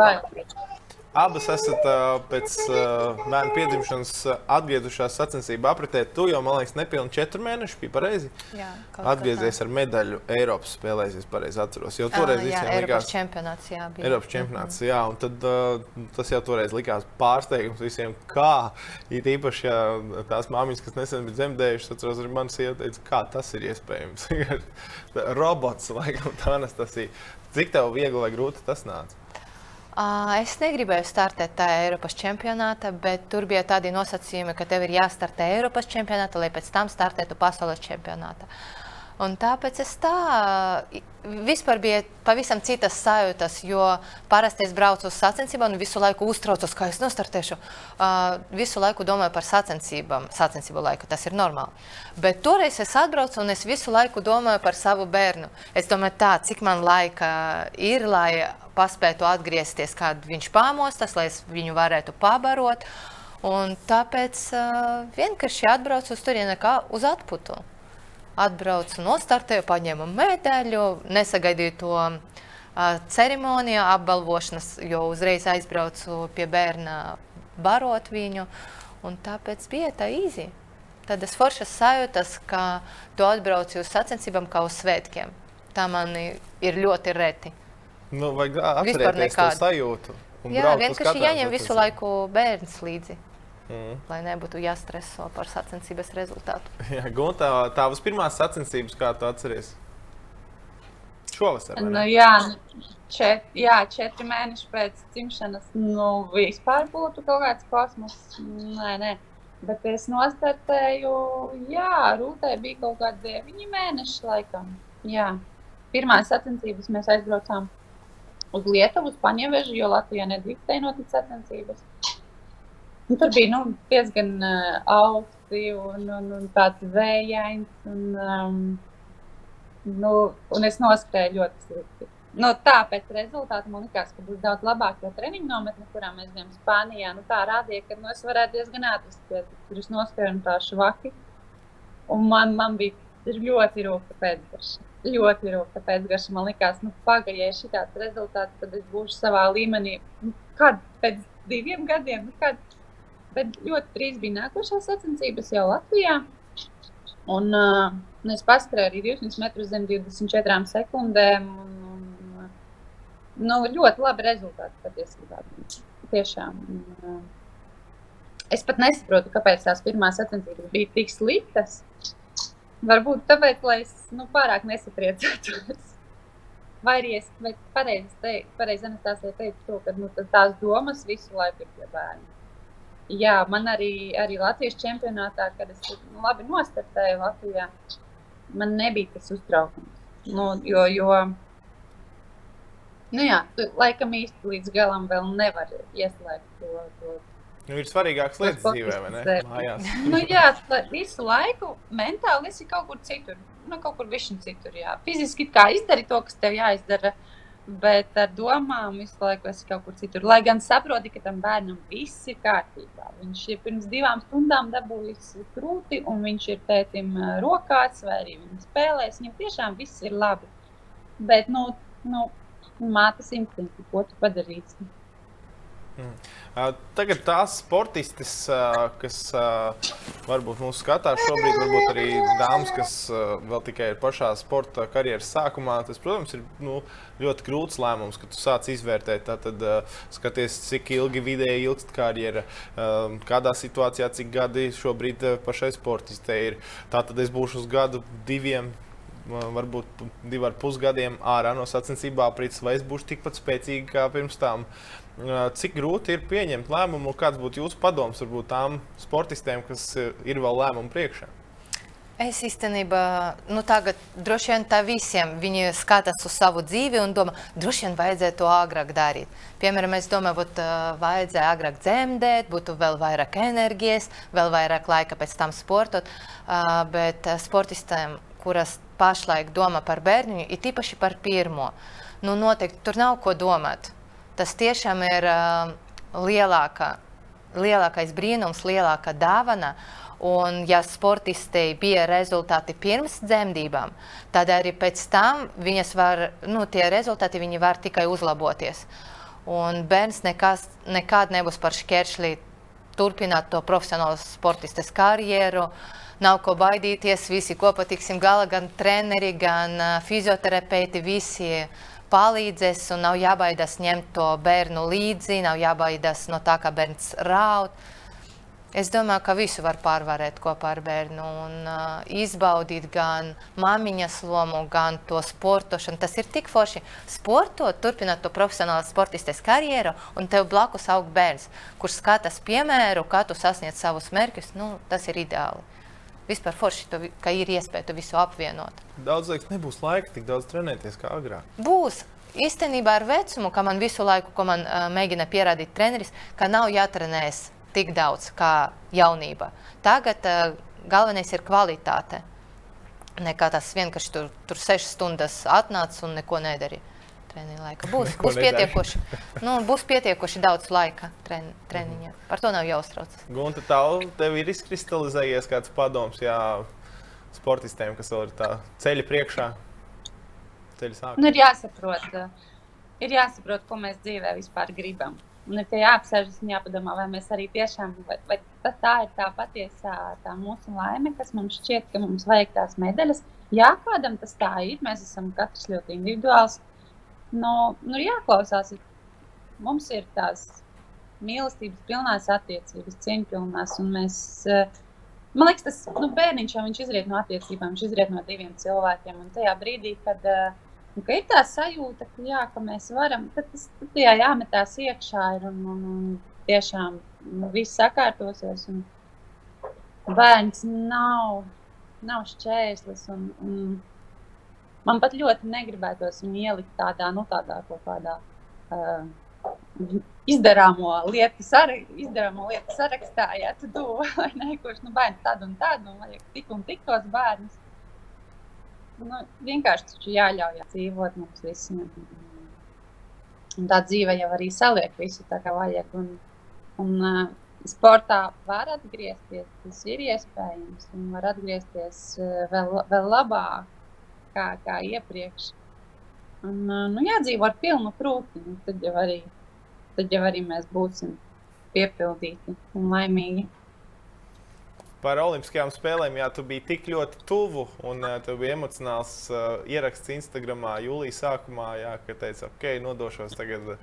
Abas esat pēc bērna piedzimšanas atgriezušās sacensību apritē. Tu jau, man liekas, nepilnīgi četri mēneši bija pareizi. Jā, atgriezies ar medaļu Eiropas spēlēs, es pareizi atceros. Jo toreiz uh, jā, Eiropas likās, čempionāts, jā, bija. Eiropas čempionāts, mm -hmm. jā, un tad uh, tas jau toreiz likās pārsteigums visiem, kā, it īpaši, ja tās māmiņas, kas nesen bija dzemdējušas, atceros, arī man sieva kā tas ir iespējams. [LAUGHS] Robots, laikam, tā Anastasija. Cik tev viegli vai grūti tas nāca? Es negribēju startēt tajā Eiropas čempionātā, bet tur bija tādi nosacījumi, ka tev ir jāstartē Eiropas čempionātā, lai pēc tam startētu pasaules čempionātā. Un tāpēc es tā vispār bija pavisam citas sajūtas, jo parasti es braucu uz sacensībām un visu laiku uztraucos, kā es nostartēšu. Uh, visu laiku domāju par sacensībām, sacensību laiku, tas ir normāli. Bet toreiz es atbraucu un es visu laiku domāju par savu bērnu. Es domāju tā, cik man laika ir, lai paspētu atgriezties, kad viņš pamostas, lai es viņu varētu pabarot. Un tāpēc uh, vienkārši atbraucu uz turieni kā uz atputu. Atbraucu, nostartēju, paņēmu medaļu, nesagaidīju to uh, ceremoniju, apbalvošanas, jo uzreiz aizbraucu pie bērna barot viņu. Un tāpēc bija tā īsi. Tādas foršas sajūtas, ka tu atbrauci uz sacensībām kā uz svētkiem. Tā man ir ļoti reti. Nu, vajag atcerēties to sajūtu. Jā, vienkārši jāņem visu laiku bērns līdzi. Mm. Lai nebūtu jāstreso par sacensības rezultātu. [LAUGHS] Jā, Gunta, tavas pirmās sacensības, kā tu atceries? Šovasar. Nu, jā, čet, jā, četri mēneši pēc dzimšanas. Nu, vispār būtu kaut kāds kosmos. Nē, nē. Bet es nostartēju, jā, Rūtē bija kaut kādi deviņi mēneši laikam. Jā. Pirmās sacensības mēs aizbraucām uz Lietuvu, uz Paņevežu, jo Latvijā nedrīkstēja notikt sacensības. Un tur bija nu, diezgan uh, augsti un, un, un tāds vējains. Un, um, nu, un es noskrēju ļoti slikti. Nu, tā pēc rezultātu man likās, ka būs daudz labāk, jo treniņu nometne, kurā mēs bijām Spānijā, nu, tā rādīja, ka nu, es varētu diezgan ātri skriet. Tur es noskrēju tā švaki. Un man, man bija ļoti rūkta pēcgarša. Ļoti rūkta pēcgarša. Man likās, nu, pagaidām, ja šī tāds rezultāts, tad es būšu savā līmenī. Nu, kad pēc diviem gadiem, nu, kad Bet ļoti drīz bija nākošās sacensības jau Latvijā. Un, uh, un es paskrēju arī 200 metrus zem 24 sekundēm. Un, un, nu, ļoti labi rezultāti patiesībā. Tiešām. Un, uh, es pat nesaprotu, kāpēc tās pirmās sacensības bija tik sliktas. Varbūt tāpēc, lai es nu, pārāk nesapriecātos. [LAUGHS] Vai arī es pareizi teicu, pareizi Anastāsija teica to, ka nu, tās domas visu laiku ir pie bērniem jā, man arī, arī Latvijas čempionātā, kad es nu, labi nostartēju Latvijā, man nebija tas uztraukums. Nu, jo, jo nu, jā, tu laikam īsti līdz galam vēl nevar ieslēgt to. to Nu, ir svarīgākas lietas dzīvē, vai ne? Mājās. nu, jā, visu laiku mentāli esi kaut kur citur. Nu, kaut kur višķi citur, jā. Fiziski kā izdari to, kas tev jāizdara. Uh, bet ar domām visu laiku esi kaut kur citur. Lai gan saproti, ka tam bērnam viss ir kārtībā. Viņš ir pirms divām stundām dabūjis krūti, un viņš ir tētim rokās, vai arī viņa spēlēs. Viņam tiešām viss ir labi. Bet, nu, nu mātes instinkti, ko tu padarīsi? Mm. Tagad tās sportistes, kas varbūt mūsu skatās šobrīd, varbūt arī dāmas, kas vēl tikai ir pašā sporta karjeras sākumā, tas, protams, ir nu, ļoti grūts lēmums, kad tu sāc izvērtēt. Tad skaties, cik ilgi vidēji ilgst karjera, kādā situācijā, cik gadi šobrīd pašai sportistei ir. Tā tad es būšu uz gadu, diviem varbūt divi ar pus gadiem ārā no sacensībā aprits, vai es būšu tikpat spēcīga kā pirms tam. Cik grūti ir pieņemt lēmumu, kāds būtu jūsu padoms varbūt tām sportistēm, kas ir vēl lēmumu priekšā? Es īstenībā, nu tagad droši vien tā visiem, viņi skatās uz savu dzīvi un domā, droši vien vajadzēja to agrāk darīt. Piemēram, es domāju, būtu vajadzēja agrāk dzemdēt, būtu vēl vairāk enerģijas, vēl vairāk laika pēc tam sportot, bet sportistēm, kuras pašlaik domā par bērniņu, ir tīpaši par pirmo, nu noteikti tur nav ko domāt tas tiešām ir uh, lielākā, lielākais brīnums, lielākā dāvana. Un, ja sportistei bija rezultāti pirms dzemdībām, tad arī pēc tam var, nu, tie rezultāti var tikai uzlaboties. Un bērns nekas, nekad nebūs par šķēršļi turpināt to profesionālo sportistes karjeru. Nav ko baidīties, visi kopā tiksim galā, gan treneri, gan uh, fizioterapeiti, visi uh, palīdzēs un nav jābaidās ņemt to bērnu līdzi, nav jābaidās no tā, ka bērns raud. Es domāju, ka visu var pārvarēt kopā ar bērnu un uh, izbaudīt gan māmiņas lomu, gan to sportošanu. Tas ir tik forši sportot, turpināt to profesionālu sportistes karjeru, un tev blakus aug bērns, kurš skatās piemēru, kā tu sasniedz savus mērķus. Nu, tas ir ideāli vispār forši, to, ka ir iespēja to visu apvienot. Daudz liekas, nebūs laika tik daudz trenēties kā agrāk. Būs. Īstenībā ar vecumu, ka man visu laiku, ko man uh, mēģina pierādīt treneris, ka nav jātrenēs tik daudz kā jaunībā. Tagad uh, galvenais ir kvalitāte. Nekā tas vienkārši tur, tur sešas stundas atnāc un neko nedarīja treniņa laika. Būs, [LAUGHS] būs, pietiekoši, nu, būs pietiekoši daudz laika tren, treniņā. Par to nav jāuztraucas. Gunta, tev, tev ir izkristalizējies kāds padoms jā, sportistiem, kas vēl ir tā ceļa priekšā? Ceļa nu, ir, jāsaprot, ir jāsaprot, ko mēs dzīvē vispār gribam. Un ir jāapsēžas un jāpadomā, vai mēs arī tiešām, vai, vai tā ir tā patiesā tā mūsu laime, kas mums šķiet, ka mums vajag tās medaļas, jā, kādam tas tā ir. Mēs esam katrs ļoti individuāls. Nu, nu jāklausās. Mums ir tās mīlestības pilnās attiecības, cieņpilnās. Mēs, man liekas, tas nu, bērniņš jau izriet no attiecībām, viņš izriet no diviem cilvēkiem. Un tajā brīdī, kad nu, ka ir tā sajūta, ka, jā, ka mēs varam, tad tas tajā jāmetās iekšā ir un, un, un tiešām nu, viss sakārtosies. Un bērns nav nav šķērslis. Un, un man pat ļoti negribētos viņu ielikt tādā, nu, tādā kaut kādā uh, izdarāmo lietu, sara, izdarāmo lietu sarakstā, ja tu to vai [LAUGHS] ne, kurš nu, bērns tādu un tādu, un vajag tik un tik tos bērnus. Nu, vienkārši taču jāļauj dzīvot mums visiem. Un tā dzīve jau arī saliek visu tā, kā vajag. Un, un, uh, sportā var atgriezties, tas ir iespējams, un var atgriezties vēl, vēl labāk kā, kā iepriekš. Un, nu, jādzīvo ar pilnu krūti, nu, tad, jau arī, tad jau arī mēs būsim piepildīti un laimīgi. Par Olimpiskajām spēlēm, jā, tu biji tik ļoti tuvu, un uh, tev bija emocionāls uh, ieraksts Instagram jūlijā sākumā, jā, ka teici, ok, nodošos tagad.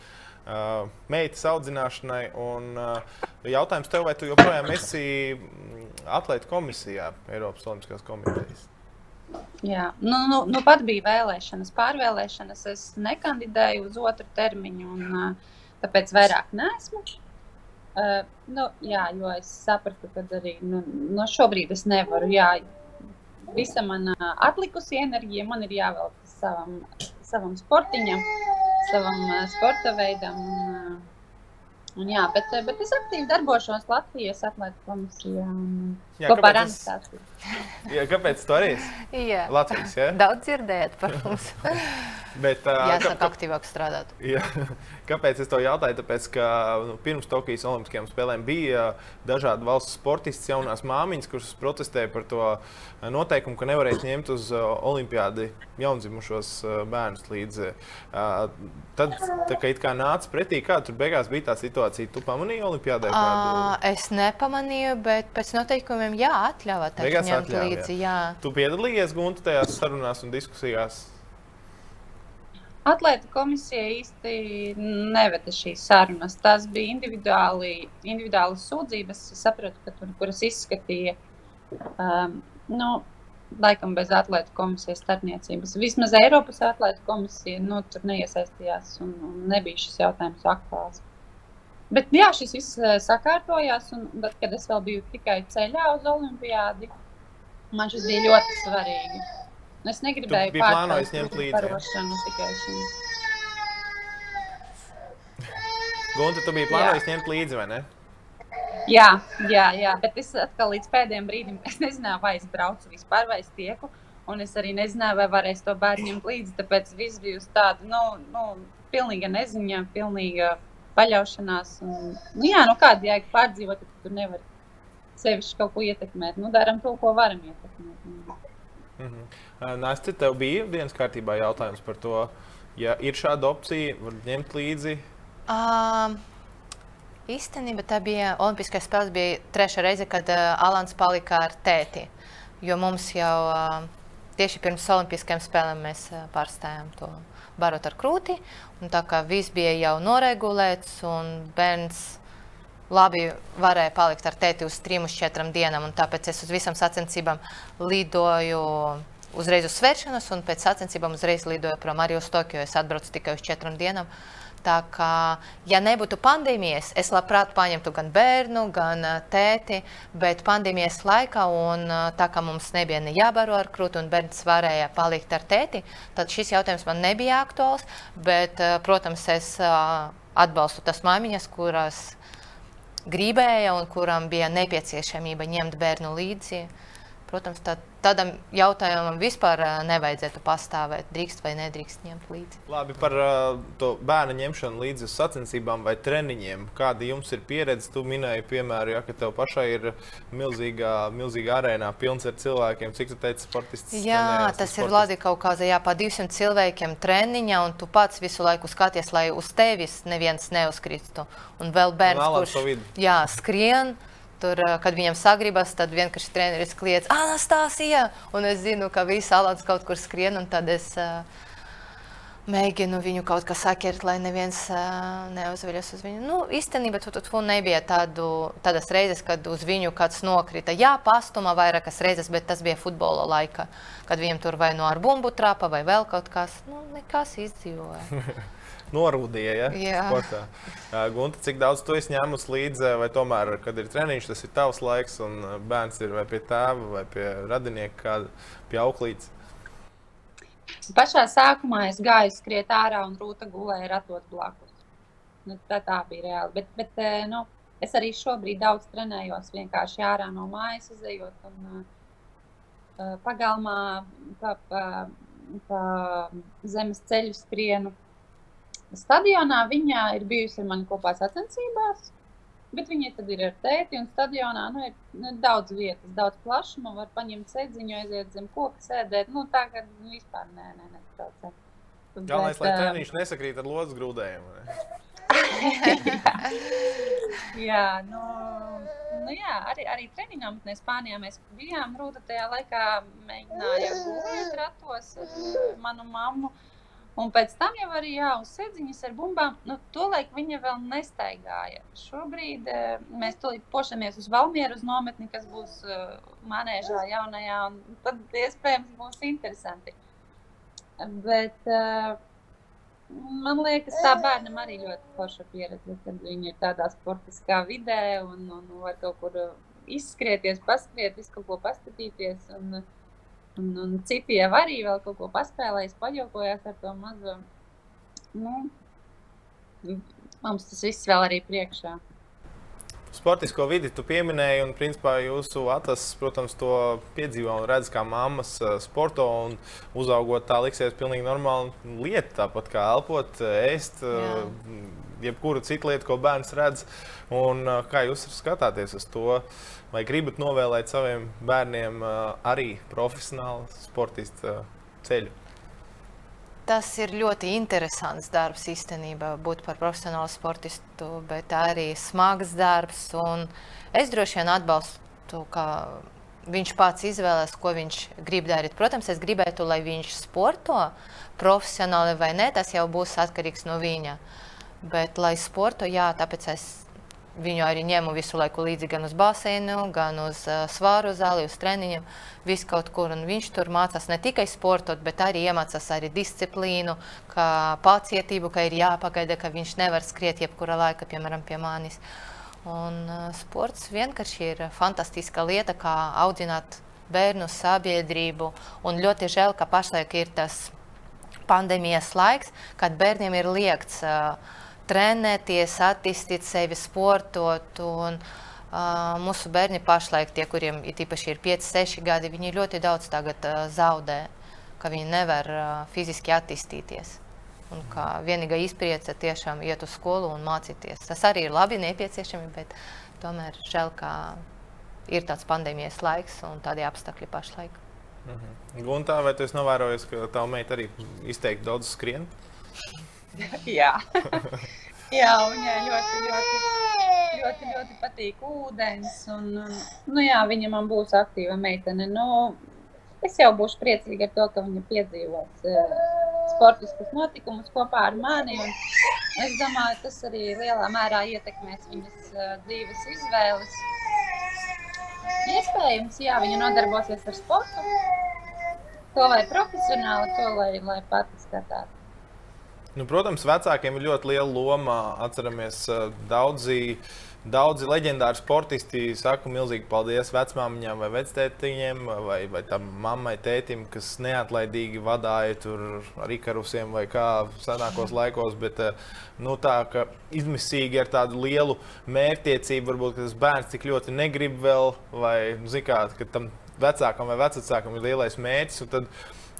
Uh, meitas audzināšanai. Un, jautājums tev, vai tu joprojām esi atlētu komisijā Eiropas Olimpiskās komitejas? Jā, nu, nu, nu pat bija vēlēšanas, pārvēlēšanas. Es nekandidēju uz otru termiņu, un tāpēc vairāk nesmu. Uh, nu, jā, jo es sapratu, ka arī nu, no šobrīd es nevaru. Jā, visa mana atlikusī enerģija man ir jāvelk savam, savam sportiņam savam uh, sporta veidam. Un, uh, un, jā, bet, bet es aktīvi darbošos Latvijas atlētu komisijā. Un, jā, kopā ar Anastasiju. Jā, kāpēc tu arī? Jā. Latvijas, jā? Daudz dzirdēt par mums. [LAUGHS] bet, uh, Jāsāk kā, aktīvāk strādāt. [LAUGHS] Jā. Kāpēc es to jautāju? Tāpēc, ka nu, pirms Tokijas Olimpiskajām spēlēm bija dažādi valsts sportisti, jaunās māmiņas, kuras protestēja par to noteikumu, ka nevarēs ņemt uz olimpiādi jaundzimušos bērnus līdzi. Tad, tā kā it kā nāca pretī, kā tur beigās bija tā situācija, tu pamanīji olimpiādē? Kādu... Es nepamanīju, bet pēc noteikumiem jā, atļāvā tā ņemt līdzi. Jā. Jā. Tu piedalījies Gunta tajās sarunās un diskusijās? Atlēta komisija īsti neveda šīs sarunas. Tās bija individuāli, individuālas sūdzības, sapratu, ka tur, kuras izskatīja. Um, nu, laikam bez atlētu komisijas starpniecības. Vismaz Eiropas atlētu komisija nu, tur neiesaistījās un, un nebija šis jautājums aktuāls. Bet jā, šis viss uh, sakārtojās, un tad, kad es vēl biju tikai ceļā uz Olimpiādi, man šis bija ļoti svarīgi. Es negribēju pārspēt parošanu tikai šim. Gunta, tu biji plānojis ņemt līdzi, vai ne? Jā, jā, jā, bet es atkal līdz pēdējiem brīdim [LAUGHS] nezināju, vai es braucu vispār, vai es tieku. Un es arī nezināju, vai varēs to bērnu ņemt līdzi. Tāpēc viss bija uz tādu, nu, nu pilnīga neziņa, pilnīga paļaušanās. Un, nu, jā, nu kāda jēga pārdzīvot, ja tu nevari sevišķi kaut ko ietekmēt. Nu, darām to, ko varam ietekmēt. Mm -hmm. Nāc, tev bija dienas kārtībā jautājums par to, ja ir šāda opcija, var ņemt līdzi. Uh, īstenībā tā bija Olimpiskais spēles, bija trešā reize, kad uh, Alans palika ar tēti. Jo mums jau uh, tieši pirms Olimpiskajām spēlēm mēs uh, pārstājām to barot ar krūti. Tā kā viss bija jau noregulēts un bērns labi varēja palikt ar tēti uz trim, uz četrām dienām. Tāpēc es uz visām sacensībām lidoju uzreiz uz svēršanos, un pēc sacensībām uzreiz lidoju prom arī uz Tokiju. Es atbraucu tikai uz četrām dienām. Tā kā, ja nebūtu pandēmijas, es labprāt paņemtu gan bērnu, gan tēti, bet pandēmijas laikā, un tā kā mums nebija ne jābaro ar krūti, un bērns varēja palikt ar tēti, tad šis jautājums man nebija aktuāls. Bet, protams, es atbalstu tās māmiņas, kuras gribēja un kuram bija nepieciešamība ņemt bērnu līdzi. Protams, tad tādam jautājumam vispār nevajadzētu pastāvēt. Drīkst vai nedrīkst ņemt līdzi. Labi, par to bērnu ņemšanu līdzi uz sacensībām vai treniņiem. Kāda jums ir pieredze? Tu minēji, piemēram, ja, ka tev pašai ir milzīgā, milzīgā arēnā, pilns ar cilvēkiem. Cik tu teici, sportists? Jā, tas ir Latvijas kaut kādā, jā, pa 200 cilvēkiem treniņā, un tu pats visu laiku skaties, lai uz tevis neviens neuzkristu. Un vēl bērns, kurš jā, skrien Tur, kad viņam sagribas, tad vienkārši treneris kliedz, Anastasija! Un es zinu, ka visi alāts kaut kur skrien, un tad es uh, mēģinu viņu kaut kā sakert, lai neviens uh, neuzveļas uz viņu. Nu, īstenībā tu, tu, tu nebija tādu, tādas reizes, kad uz viņu kāds nokrita. Jā, pastuma vairākas reizes, bet tas bija futbola laika, kad viņam tur vai no ar bumbu trapa vai vēl kaut kas. Nu, nekas izdzīvoja. [LAUGHS] norūdīja. Ja? Jā, Sportā. Gunte, cik daudz tu esi ņēmus līdzi, vai tomēr, kad ir treniņš, tas ir tavs laiks, un bērns ir vai pie tēva, vai pie radinieka, kāda pie auklītes? Pašā sākumā es gāju skriet ārā un rūta gulēja ratot blakus. Nu, tā, tā bija reāli. Bet, bet nu, es arī šobrīd daudz trenējos vienkārši ārā no mājas, izējot un uh, pagalmā pa, pa, pa zemes ceļu skrienu stadionā viņa ir bijusi ar mani kopā sacensībās. Bet viņa tad ir ar tēti, un stadionā nu, ir nu, daudz vietas, daudz plašuma. Var paņemt sēdziņu, aiziet zem koka, sēdēt. Nu, tā kā nu, vispār nē, nē, netraucē. Galvenais, lai treniņš nesakrīt ar lodas grūdējumu. [LAUGHS] jā, nu, nu jā, arī, arī treniņā mēs Spānijā mēs bijām. Rūta tajā laikā mēģināja gulēt ratos ar manu mammu. Uh, Un pēc tam jau arī jā, uz sēdziņas ar bumbām. Nu, Tolaik viņa vēl nestaigāja. Šobrīd uh, mēs tulīt pošamies uz Valmieru, uz nometni, kas būs uh, manēžā jaunajā, un tad iespējams būs interesanti. Bet uh, man liekas, tā bērnam arī ļoti forša pieredze, kad viņi ir tādā sportiskā vidē un, un var kaut kur izskrieties, paskriet, visu kaut ko paskatīties. Un, uh, Un, un citi jau arī vēl kaut ko paspēlējis, paļaujās ar to mazo. Nu, mums tas viss vēl arī priekšā. Sportisko vidi tu pieminēji, un principā jūsu atlases, protams, to piedzīvo un redz kā mammas eh, sporto. Uzaugot tā liksies pilnīgi normāla lieta, tāpat kā elpot, ēst, Jā. Eh, jebkura cita lieta, ko bērns redz. Un, eh, kā jūs skatāties uz to? Vai gribat novēlēt saviem bērniem arī profesionālu sportistu ceļu? Tas ir ļoti interesants darbs īstenībā, būt par profesionālu sportistu, bet arī smags darbs. Es droši vien atbalstu, ka viņš pats izvēlēs, ko viņš grib darīt. Protams, es gribētu, lai viņš sporto profesionāli vai nē, tas jau būs atkarīgs no viņa. Bet, lai sporto, jā, tāpēc es Viņu arī ņemu visu laiku līdzi gan uz basēnu, gan uz uh, svāru zāli, uz treniņiem, visu kaut kur. Un viņš tur mācās ne tikai sportot, bet arī iemācās arī disciplīnu, kā pacietību, ka ir jāpagaida, ka viņš nevar skriet jebkura laika, piemēram, pie manis. Un uh, sports vienkārši ir fantastiska lieta, kā audzināt bērnu sabiedrību. Un ļoti žēl, ka pašlaik ir tas pandēmijas laiks, kad bērniem ir liekts uh, trenēties, attīstīt sevi, sportot. Un, uh, mūsu bērni pašlaik, tie, kuriem ir īpaši ir 5, 6 gadi, viņi ļoti daudz tagad uh, zaudē, ka viņi nevar uh, fiziski attīstīties. Un kā vienīgā izpriece tiešām iet uz skolu un mācīties. Tas arī ir labi, nepieciešami, bet tomēr žēl, ka ir tāds pandēmijas laiks un tādi apstākļi pašlaik. Mhm. Guntā, vai tu esi novērojis, ka tava meita arī izteikti daudz skrien? [LAUGHS] jā. [LAUGHS] jā, viņai ļoti, ļoti, ļoti, ļoti patīk ūdens. Un, un, nu, jā, viņa man būs aktīva meitene. Nu, es jau būšu priecīga ar to, ka viņa piedzīvos uh, sportiskus notikumus kopā ar mani. Es domāju, tas arī lielā mērā ietekmēs viņas uh, dzīves izvēles. Iespējams, jā, viņa nodarbosies ar sportu. To lai profesionāli, to lai, lai pati skatītos. Nu, protams, vecākiem ir ļoti liela loma. Atceramies, daudzi, daudzi leģendāri sportisti saka milzīgi paldies vecmāmiņām vai vectētiņiem vai, vai tam mammai, tētim, kas neatlaidīgi vadīja tur ar ikarusiem vai kā senākos laikos. Bet, nu, tā kā izmisīgi ar tādu lielu mērķtiecību, varbūt tas bērns tik ļoti negrib vēl, vai nu, kā, tam vecākam vai vecākam ir lielais mērķis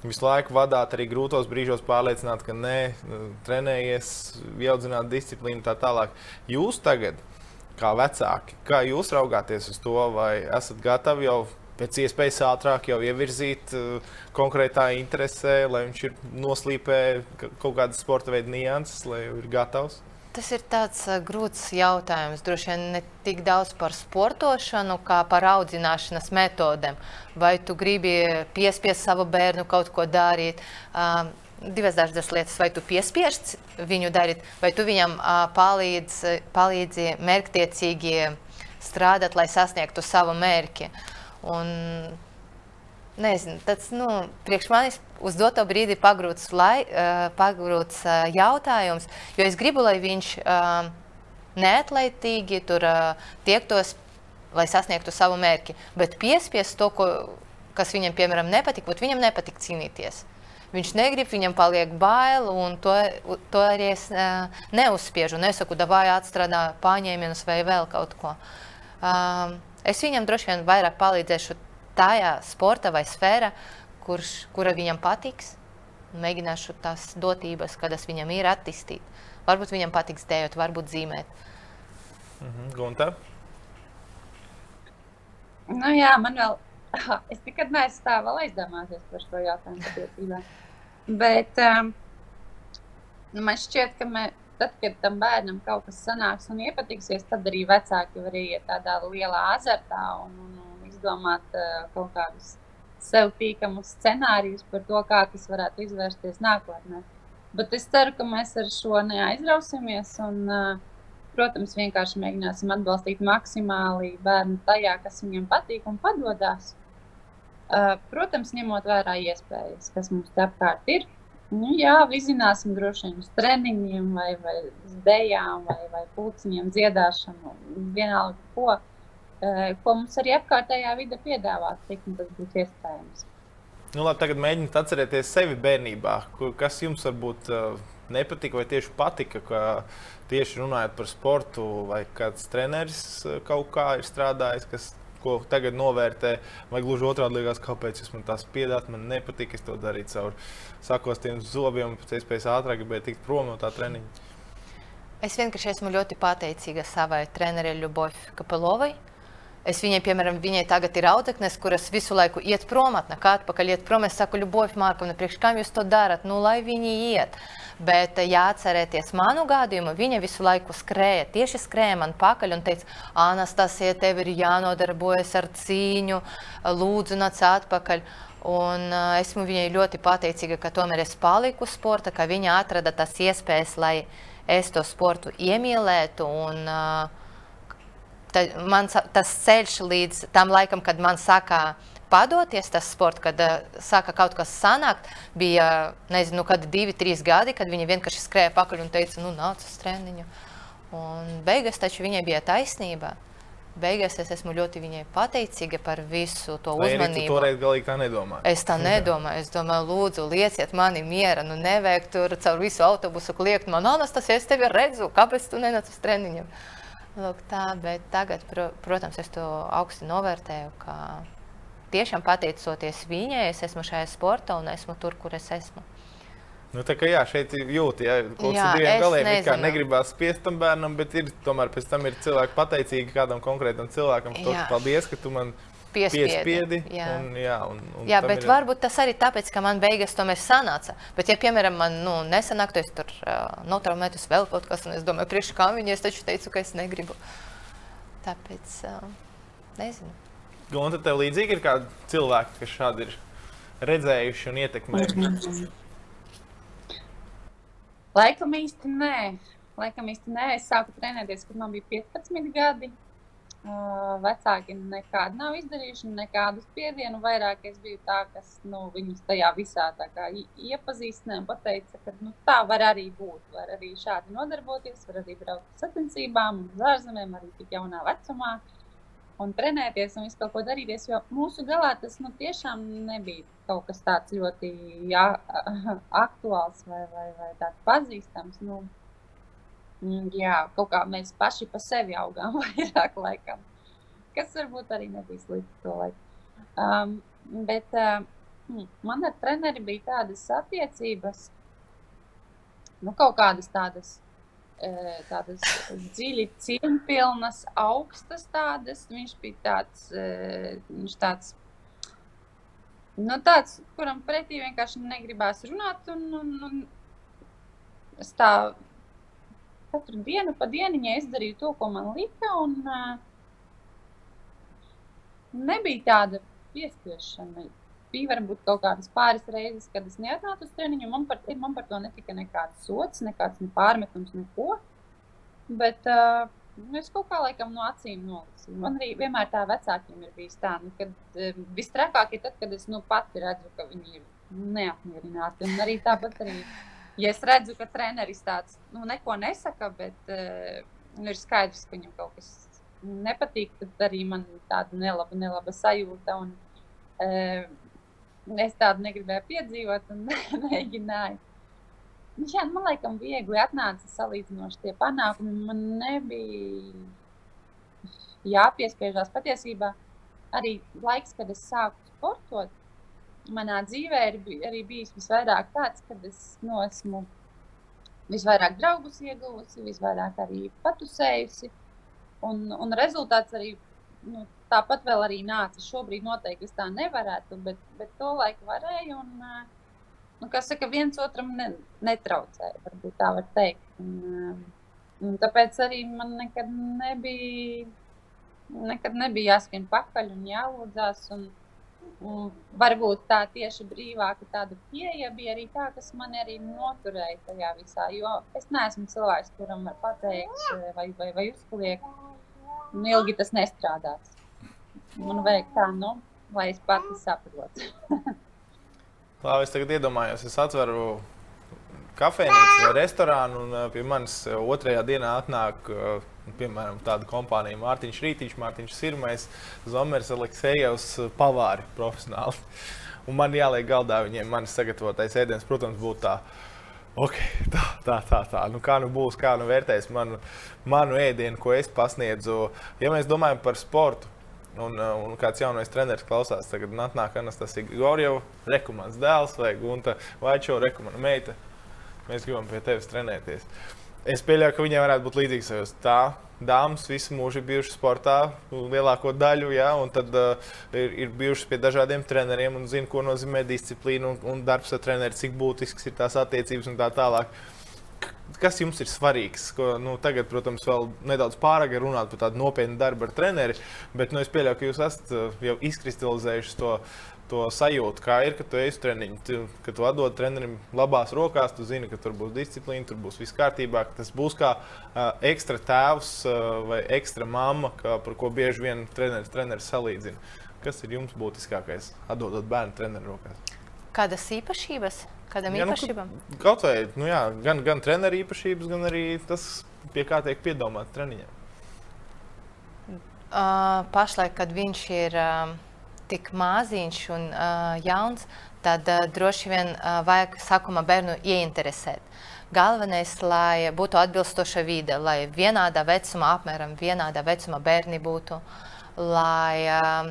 visu laiku vadīt, arī grūtos brīžos pārliecināt, ka nē, trenējies, ieaudzināt disciplīnu tā tālāk. Jūs tagad, kā vecāki, kā jūs raugāties uz to, vai esat gatavi jau pēc iespējas ātrāk jau ievirzīt uh, konkrētā interesē, lai viņš ir noslīpē kaut kādas sporta veida nianses, lai ir gatavs? Tas ir tāds uh, grūts jautājums. Droši vien ne tik daudz par sportošanu, kā par audzināšanas metodēm. Vai tu gribi piespiest savu bērnu kaut ko darīt? Uh, divas dažādas lietas. Vai tu piespiež viņu darīt, vai tu viņam uh, palīdz, palīdzi mērķtiecīgi strādāt, lai sasniegtu savu mērķi. Un, nezinu, tas nu, priekš manis uz doto brīdi ir pagrūts, lai, uh, pagrūts uh, jautājums, jo es gribu, lai viņš uh, neatlaitīgi tur uh, tiektos, lai sasniegtu savu mērķi, bet piespiest to, ko, kas viņam, piemēram, nepatīk, bet viņam nepatīk cīnīties. Viņš negrib, viņam paliek bail, un to, to arī es uh, neuzspiežu. Nesaku, vai atstrādā paņēmienus vai vēl kaut ko. Uh, es viņam droši vien vairāk palīdzēšu tajā sporta vai sfērā, kurš, kura viņam patiks. Mēģināšu tās dotības, kādas viņam ir, attīstīt. Varbūt viņam patiks dējot, varbūt zīmēt. Mhm. Gunta? Nu, jā, man vēl, es nekad neesmu tā vēl aizdomājies par šo jautājumu. Bet um, nu, man šķiet, ka mē, tad, kad tam bērnam kaut kas sanāks un iepatiksies, tad arī vecāki var iet tādā lielā azartā un, un, un izdomāt uh, kaut kādus sev tīkamus scenārijus par to, kā tas varētu izvērsties nākotnē. Bet es ceru, ka mēs ar šo neaizrausimies un, uh, protams, vienkārši mēģināsim atbalstīt maksimāli bērnu tajā, kas viņam patīk un padodas. Uh, protams, ņemot vērā iespējas, kas mums te apkārt ir. Nu, jā, vizināsim droši vien uz treniņiem, vai, vai uz dejām, vai, vai pulciņiem, dziedāšanu, vienalga ko. Eh, ko mums arī apkārtējā vide piedāvā, cik tas būs iespējams. Nu, labi, tagad mēģiniet atcerēties sevi bērnībā. Kas jums varbūt uh, nepatika vai tieši patika, ka tieši runājot par sportu, vai kāds treneris uh, kaut kā ir strādājis, kas, ko tagad novērtē, vai gluži otrādi liekas, kāpēc jūs man tās piedāt, man nepatika, es to darīju caur sakostiem zobiem, pēc iespējas ātrāk gribēju tikt prom no tā treniņa. Es vienkārši esmu ļoti pateicīga savai trenerei Ļubovai Kapelovai Es viņai, piemēram, viņai tagad ir audzeknes, kuras visu laiku iet prom, atnāk atpakaļ, iet prom. Es saku, Ļubovs, Mārkovna, priekš kam jūs to darat? Nu, lai viņi iet. Bet, ja atcerieties manu gadījumu, viņa visu laiku skrēja, tieši skrēja man pakaļ un teica, Anastasija, tev ir jānodarbojas ar cīņu, lūdzu, nāc atpakaļ. Un uh, esmu viņai ļoti pateicīga, ka tomēr es paliku sporta, ka viņa atrada tas iespējas, lai es to sportu iemīlētu. Un, uh, man tas ceļš līdz tam laikam, kad man sākā padoties tas sports, kad uh, sāka kaut kas sanākt, bija, nezinu, kad divi, trīs gadi, kad viņa vienkārši skrēja pakaļ un teica, nu, nāc uz treniņu. Un beigās taču viņai bija taisnība. Beigās es esmu ļoti viņai pateicīga par visu to Vai uzmanību. Toreiz galīgi tā nedomāji? Es tā nedomāju. Es domāju, lūdzu, lieciet mani miera. Nu, nevajag tur caur visu autobusu kliegt man, Anastasija, es tevi redzu, kāpēc tu nenāc uz treniņiem? Lūk, tā, bet tagad, pro, protams, es to augstu novērtēju. Tiešām pateicoties viņai, es esmu šajā sportā un esmu tur, kur es esmu. Nu, tā kā jā, šeit jūt, ja kaut kādā diviem galiem kā negribās spiest tam bērnam, bet ir tomēr pēc tam ir cilvēki pateicīgi kādam konkrētam cilvēkam. To, paldies, ka tu man piespiedi. jā, un, jā, un, un jā bet ir... varbūt tas arī tāpēc, ka man beigas tomēr sanāca. Bet, ja, piemēram, man nu, nesanāk, tad es tur uh, notraumētos vēl kaut kas, un es domāju, priekš kā viņi, es taču teicu, ka es negribu. Tāpēc, uh, nezinu. Gunta, tev līdzīgi ir kādi cilvēki, kas šādi ir redzējuši un ietekmējuši? Laikam īsti nē. Laikam īsti nē. Es sāku trenēties, kad man bija 15 gadi. Vecāki nekādu nav izdarījuši, nekādu spiedienu. Vairāk es biju tā, kas nu, viņus tajā visā iepazīstināja un teica, ka nu, tā var arī būt. Var arī šādi nodarboties, var arī braukt uz sacensībām, uz ārzemēm, arī tik jaunā vecumā. Un trenēties un visu kaut ko darīties. Jo mūsu galā tas nu, tiešām nebija kaut kas tāds ļoti jā, [LAUGHS] aktuāls vai, vai, vai tāds pazīstams. Nu, jā, kaut kā mēs paši pa sevi augām [LAUGHS] vairāk laikam. Kas varbūt arī nebija slikti to laiku. Um, bet uh, man ar treneri bija tādas attiecības, nu kaut kādas tādas, uh, tādas dziļi cieņpilnas, augstas tādas. Viņš bija tāds, uh, viņš tāds, nu tāds, kuram pretī vienkārši negribās runāt un, un, un es tā katru dienu pa dieniņai es darīju to, ko man lika. Un, uh, nebija tāda piespiešana. Bija varbūt kaut kādas pāris reizes, kad es neatnācu uz treniņu. Man par, man par to netika nekāds sots, nekāds ne pārmetums, neko. Bet uh, es kaut kā laikam no acīm nolicu. Man arī vienmēr tā vecākiem ir bijis tā, nu, ka uh, vistrakāk ir tad, kad es nu, pati redzu, ka viņi ir neapmierināti. Un arī tāpat arī, ja es redzu, ka treneris tāds nu, neko nesaka, bet uh, ir skaidrs, ka viņam kaut kas nepatīk, tad arī man tāda nelaba, nelaba sajūta. Un, e, es tādu negribēju piedzīvot un [LAUGHS] mēģināju. Jā, man liekas, viegli atnāca salīdzinoši tie panākumi. Man nebija jāpiespiežās patiesībā. Arī laiks, kad es sāku sportot, manā dzīvē ir arī bijis visvairāk tāds, kad es nu, esmu visvairāk draugus ieguvusi, visvairāk arī patusējusi. Un, un rezultāts arī nu, tāpat vēl arī nāca. Šobrīd noteikti es tā nevarētu, bet, bet to laiku varēju. Un, nu, kas saka, viens otram ne, netraucēja, varbūt tā var teikt. Un, un tāpēc arī man nekad nebija, nekad nebija jāskrien pakaļ un jālūdzās. Un, Un varbūt tā tieši brīvāka tāda pieeja bija arī tā, kas man arī noturēja tajā visā. Jo es neesmu cilvēks, kuram var pateikt, vai, vai, vai uzkliegt, un ilgi tas nestrādās. Man vajag tā, nu, lai es pati saprotu. [LAUGHS] Labi, es tagad iedomājos, es atveru kafejnīcu vai restorānu, un pie manis otrajā dienā atnāk piemēram, tāda kompānija Mārtiņš Rītiņš, Mārtiņš Sirmais, Zomers, Aleksejevs, pavāri profesionāli. Un man jāliek galdā viņiem manis sagatavotais ēdiens, protams, būtu tā. Okay, tā, tā, tā, tā. Nu, kā nu būs, kā nu vērtēs manu, manu ēdienu, ko es pasniedzu. Ja mēs domājam par sportu, un, un kāds jaunais treneris klausās, tagad nāk Anastasija Gorjeva, rekomendāts dēls vai Gunta Vaičo, rekomendāta meita. Mēs gribam pie tevis trenēties. Uh, Es pieļauju, ka viņiem varētu būt līdzīgs sajūta. Tā dāmas visu mūžu ir bijušas sportā, lielāko daļu, ja, un tad uh, ir, ir bijušas pie dažādiem treneriem un zina, ko nozīmē disciplīna un, un darbs ar treneriem, cik būtisks ir tās attiecības un tā tālāk. Kas jums ir svarīgs? Ko, nu, tagad, protams, vēl nedaudz pārāk ir runāt par tādu nopietnu darbu ar treneri, bet nu, es pieļauju, ka jūs esat uh, jau izkristalizējuši to to sajūtu, kā ir, ka tu ej uz treniņu, tu, ka tu atdod trenerim labās rokās, tu zini, ka tur būs disciplīna, tur būs viss kārtībā, tas būs kā uh, ekstra tēvs uh, vai ekstra mamma, kā, par ko bieži vien treneris, treneris salīdzina. Kas ir jums būtiskākais, atdodot bērnu treneru rokās? Kādas īpašības? Kādam jā, īpašībām? Nu, kaut vai nu, jā, gan, gan treneru īpašības, gan arī tas, pie kā tiek piedomāts treniņiem. Uh, pašlaik, kad viņš ir uh, tik maziņš un uh, jauns, tad uh, droši vien uh, vajag sākumā bērnu ieinteresēt. Galvenais, lai būtu atbilstoša vide, lai vienādā vecumā, apmēram vienādā vecumā bērni būtu, lai, uh,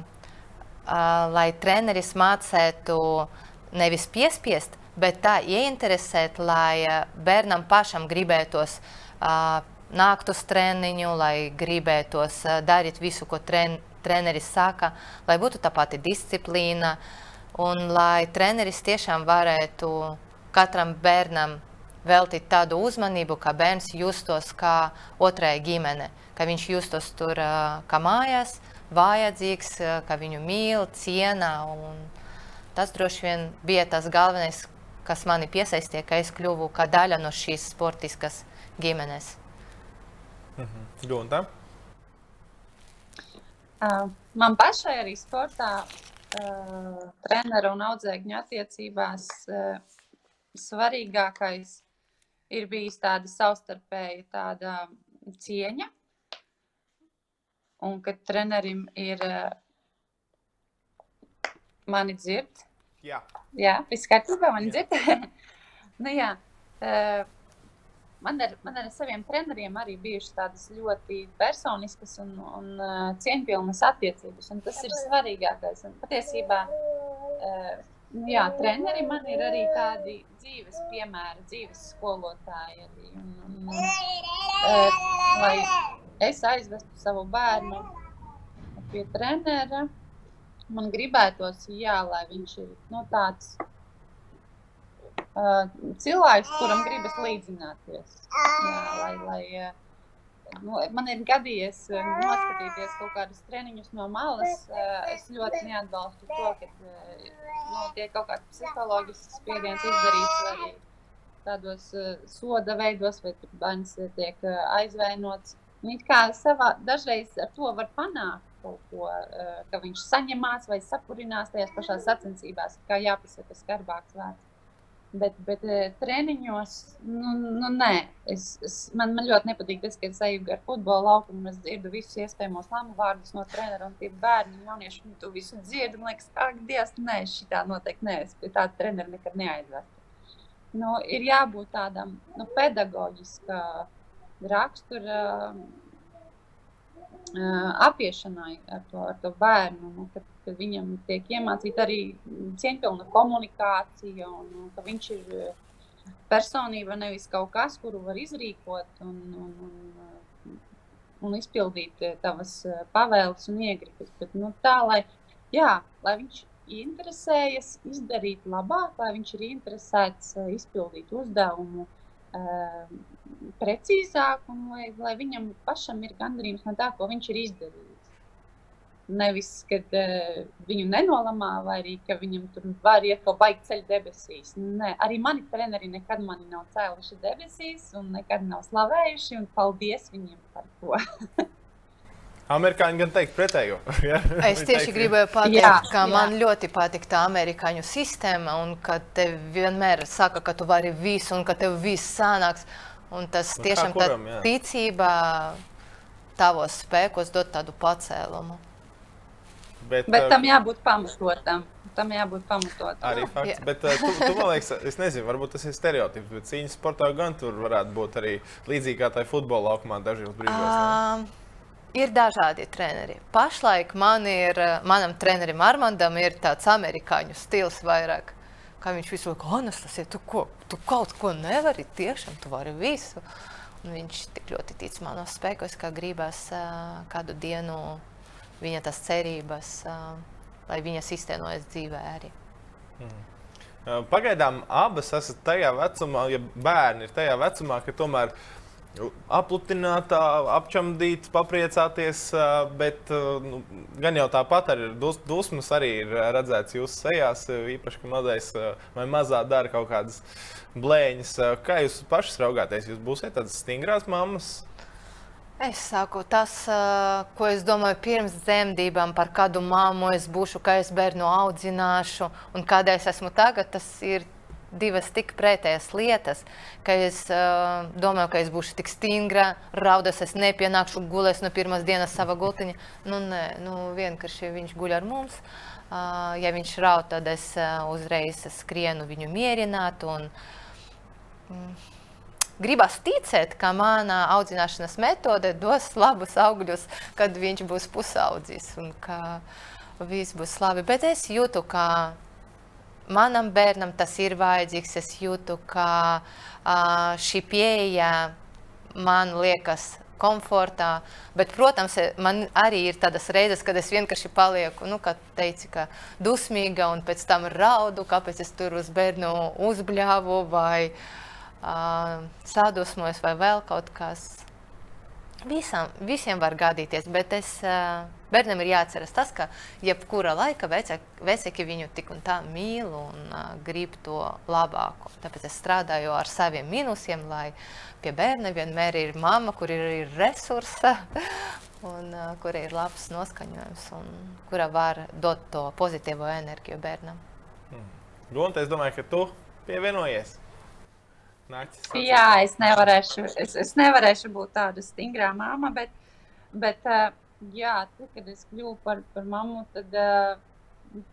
uh, lai treneris mācētu nevis piespiest, bet tā ieinteresēt, lai uh, bērnam pašam gribētos uh, nākt uz treniņu, lai gribētos uh, darīt visu, ko treneris treneris saka, lai būtu tā pati disciplīna un lai treneris tiešām varētu katram bērnam veltīt tādu uzmanību, ka bērns justos kā otrai ģimene, ka viņš justos tur kā mājās, vajadzīgs, ka viņu mīl, ciena. Tas droši vien bija tas galvenais, kas mani piesaistīja, ka es kļuvu kā daļa no šīs sportiskas ģimenes. Mhm. Gunta? Uh, man pašai arī sportā, uh, treneru un audzēkņu attiecībās uh, svarīgākais ir bijis tāda savstarpēja tāda cieņa. Un kad trenerim ir mani dzird. Jā, jā viss kārtībā, mani dzird. [LAUGHS] nu, jā, man ar, man ar saviem treneriem arī bijušas tādas ļoti personiskas un, un uh, cieņpilnas attiecības. Un tas ir svarīgākais. Un patiesībā, uh, jā, treneri man ir arī tādi dzīves piemēri, dzīves skolotāji. Arī. Un, un, uh, lai es aizvestu savu bērnu pie trenera, man gribētos, jā, lai viņš ir nu, tāds cilvēks, kuram gribas līdzināties. Jā, lai, lai, uh, nu, man ir gadījies uh, noskatīties kaut kādus treniņus no malas. Uh, es ļoti neatbalstu to, ka uh, nu, tiek kaut kāds psiholoģisks spiediens izdarīts arī tādos uh, soda veidos, vai bērns tiek uh, aizvainots. Nu, kā savā, dažreiz ar to var panākt kaut ko, uh, ka viņš saņemās vai sapurinās tajās pašās sacensībās, kā jāpasaka skarbāks vārds. Bet, bet treniņos, nu, nu nē, es, es, man, man ļoti nepatīk tas, ka es eju gar futbola laukumu es dzirdu visus iespējamos lamu vārdus no trenera un tie bērni, jaunieši, un tu visu dzirdi, man liekas, ak, Dievs, nē, šitā noteikti nē, es pie tāda trenera nekad neaizvestu. Nu, ir jābūt tādam, nu, pedagoģiska rakstura apiešanai ar to, ar to bērnu, nu, kad, kad viņam tiek iemācīta arī cieņpilna komunikācija, un, un ka viņš ir personība, nevis kaut kas, kuru var izrīkot un, un, un, un izpildīt tavas pavēles un iegribas. Bet, nu, tā, lai, jā, lai viņš interesējas izdarīt labāk, lai viņš ir interesēts izpildīt uzdevumu precīzāk, un lai, lai viņam pašam ir gandarījums no tā, ko viņš ir izdarījis. Nevis, kad uh, viņu nenolamā, vai arī ka viņam tur var iet kaut baigi ceļu debesīs. Nē, arī mani treneri nekad mani nav cēluši debesīs, un nekad nav slavējuši, un paldies viņiem par to. [LAUGHS] Amerikāņi gan teikt pretējo. [LAUGHS] ja? Es tieši gribēju pateikt, jā, ka jā. man ļoti patīk tā amerikāņu sistēma, un ka tev vienmēr saka, ka tu vari visu, un ka tev viss sanāks. Un tas nu, tiešām tā ticība tavos spēkos dod tādu pacēlumu. Bet, Bet tam jābūt pamatotam. Tam jābūt pamatotam. Arī fakts. Jā. Bet tu, tu man liekas, es nezinu, varbūt tas ir stereotips, bet cīņas sportā gan tur varētu būt arī līdzīgi kā tai futbola laukumā dažos brīžos. Uh, Ir dažādi treneri. Pašlaik man ir, manam trenerim Armandam ir tāds amerikāņu stils vairāk. Kā viņš visu laiku Anastasija, tu, ko, tu kaut ko nevari, tiešām tu vari visu. Un viņš tik ļoti tic manos spēkos, ka gribas uh, kādu dienu viņa tas cerības, lai viņas iztenojas dzīvē arī. Mm. Pagaidām abas esat tajā vecumā, ja bērni ir tajā vecumā, ka tomēr aplutinātā, apčamdīt, papriecāties, bet nu, gan jau tāpat arī dus, dusmas arī ir redzēts jūsu sejās, īpaši, ka mazais vai mazā dara kaut kādas blēņas. Kā jūs pašas raugāties? Jūs būsiet tādas stingrās mammas? Es saku, tas, ko es domāju pirms dzemdībām, par kādu māmu es būšu, kā es bērnu audzināšu un kāda es esmu tagad, tas ir divas tik pretējas lietas, ka es uh, domāju, ka es būšu tik stingra, raudas, es nepienākšu gulēs no pirmās dienas savā gultiņā. Nu, nē, nu, vienkārši viņš guļ ar mums. Uh, ja viņš raud, tad es uh, uzreiz skrienu viņu mierināt. Un, mm, gribas ticēt, ka mana audzināšanas metode dos labus augļus, kad viņš būs pusaudzis un ka viss būs labi. Bet es jūtu, ka manam bērnam tas ir vajadzīgs. Es jūtu, ka uh, šī pieeja man liekas komfortā. Bet, protams, man arī ir tādas reizes, kad es vienkārši palieku, nu, kā teici, ka dusmīga un pēc tam raudu, kāpēc es tur uz bērnu uzbļāvu vai uh, sadusmojos vai vēl kaut kas. Visam, visiem var gadīties, bet es, bērnam ir jāatceras tas, ka jebkura laika vecāki viņu tik un tā mīl un grib to labāko. Tāpēc es strādāju ar saviem minusiem, lai pie bērna vienmēr ir mamma, kur ir, ir resursa [LAUGHS] un kur ir labs noskaņojums un kura var dot to pozitīvo enerģiju bērnam. Hmm. Gonta, es domāju, ka tu pievienojies. Naktis, Jā, es nevarēšu, es, es nevarēšu būt tāda stingrā māma, bet, bet jā, tad, kad es kļuvu par, par mammu, tad,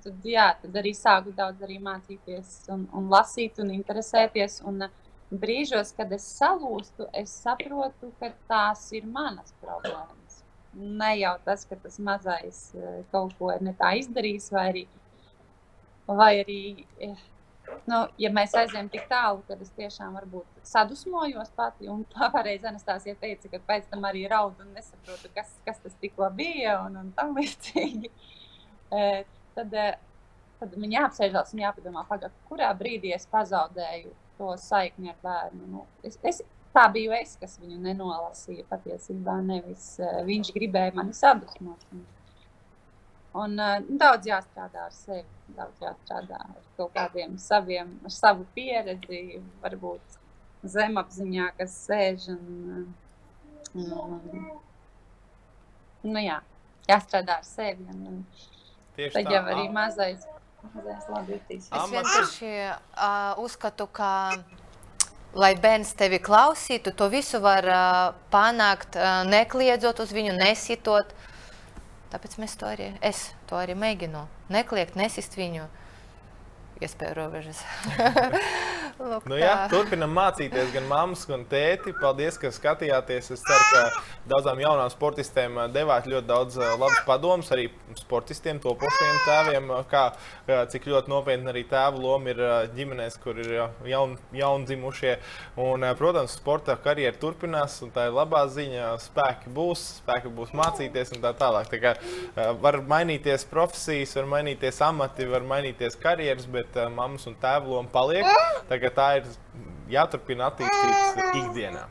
tad, jā, tad arī sāku daudz arī mācīties un, un lasīt un interesēties. Un brīžos, kad es salūstu, es saprotu, ka tās ir manas problēmas. Ne jau tas, ka tas mazais kaut ko ir ne tā izdarījis, vai arī, vai arī nu, ja mēs aizējām tik tālu, tad es tiešām sadusmojos pati. Un pareizi Anastāsija teica, ka pēc tam arī raudu un nesaprotu, kas, kas tas tikko bija un, un tam līdzīgi. [LAUGHS] E, tad, e, tad man jāapsēžās un jāpadomā, pagad, kurā brīdī es pazaudēju to saikni ar bērnu. Nu, es, es, tā biju es, kas viņu nenolasīja patiesībā. Nevis uh, viņš gribēja mani sadusmot. Un, uh, daudz jāstrādā ar sevi, daudz jāstrādā ar kaut kādiem saviem, ar savu pieredzi, varbūt zemapziņā, kas sēž un, un, un nu, jā, jāstrādā ar sevi. Un, un Tieši tad tā. jau arī mazais, mazais labi jutīs. Es vienkārši uh, uzskatu, ka, lai bērns tevi klausītu, to visu var uh, panākt, uh, nekliedzot uz viņu, nesitot. Tāpēc mēs to arī, es to arī mēģinu. Nekliegt, nesist viņu. Iespēju robežas. [LAUGHS] Lūk, Nu, jā, turpinam mācīties gan mammas, gan tēti. Paldies, ka skatījāties. Es ceru, ka daudzām jaunām sportistēm ā, devāt ļoti daudz ā, labas padomus, arī sportistiem, topošiem tēviem, ā, kā, cik ļoti nopietna arī tēva loma ir ģimenēs, kur ir jaun, jaundzimušie. Un, protams, sporta karjera turpinās, un tā ir labā ziņa. Spēki būs, spēki būs mācīties un tā tālāk. Tā kā, var mainīties profesijas, var mainīties amati, var mainīties karjeras, bet mammas un tēva loma paliek. Tā, kā tā ir jāturpina attīstīt ikdienā.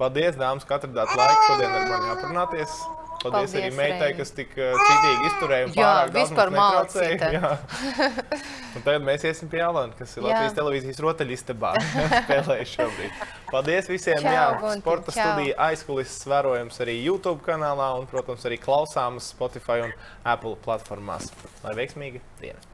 Paldies, dāmas, ka atradāt laiku šodien ar mani aprunāties. Paldies, Paldies arī meitai, kas tik uh, citīgi izturēja. un pārāk daudz netraucēja. [LAUGHS] Un tagad mēs iesim pie Alana, kas ir Jā. Latvijas televīzijas rotaļistabā. [LAUGHS] Spēlējuši šobrīd. Paldies visiem! Čau, jā, Gunti, sporta čau. studija aizkulisēs vērojams arī YouTube kanālā un, protams, arī klausāmas Spotify un Apple platformās. Lai veiksmīga diena!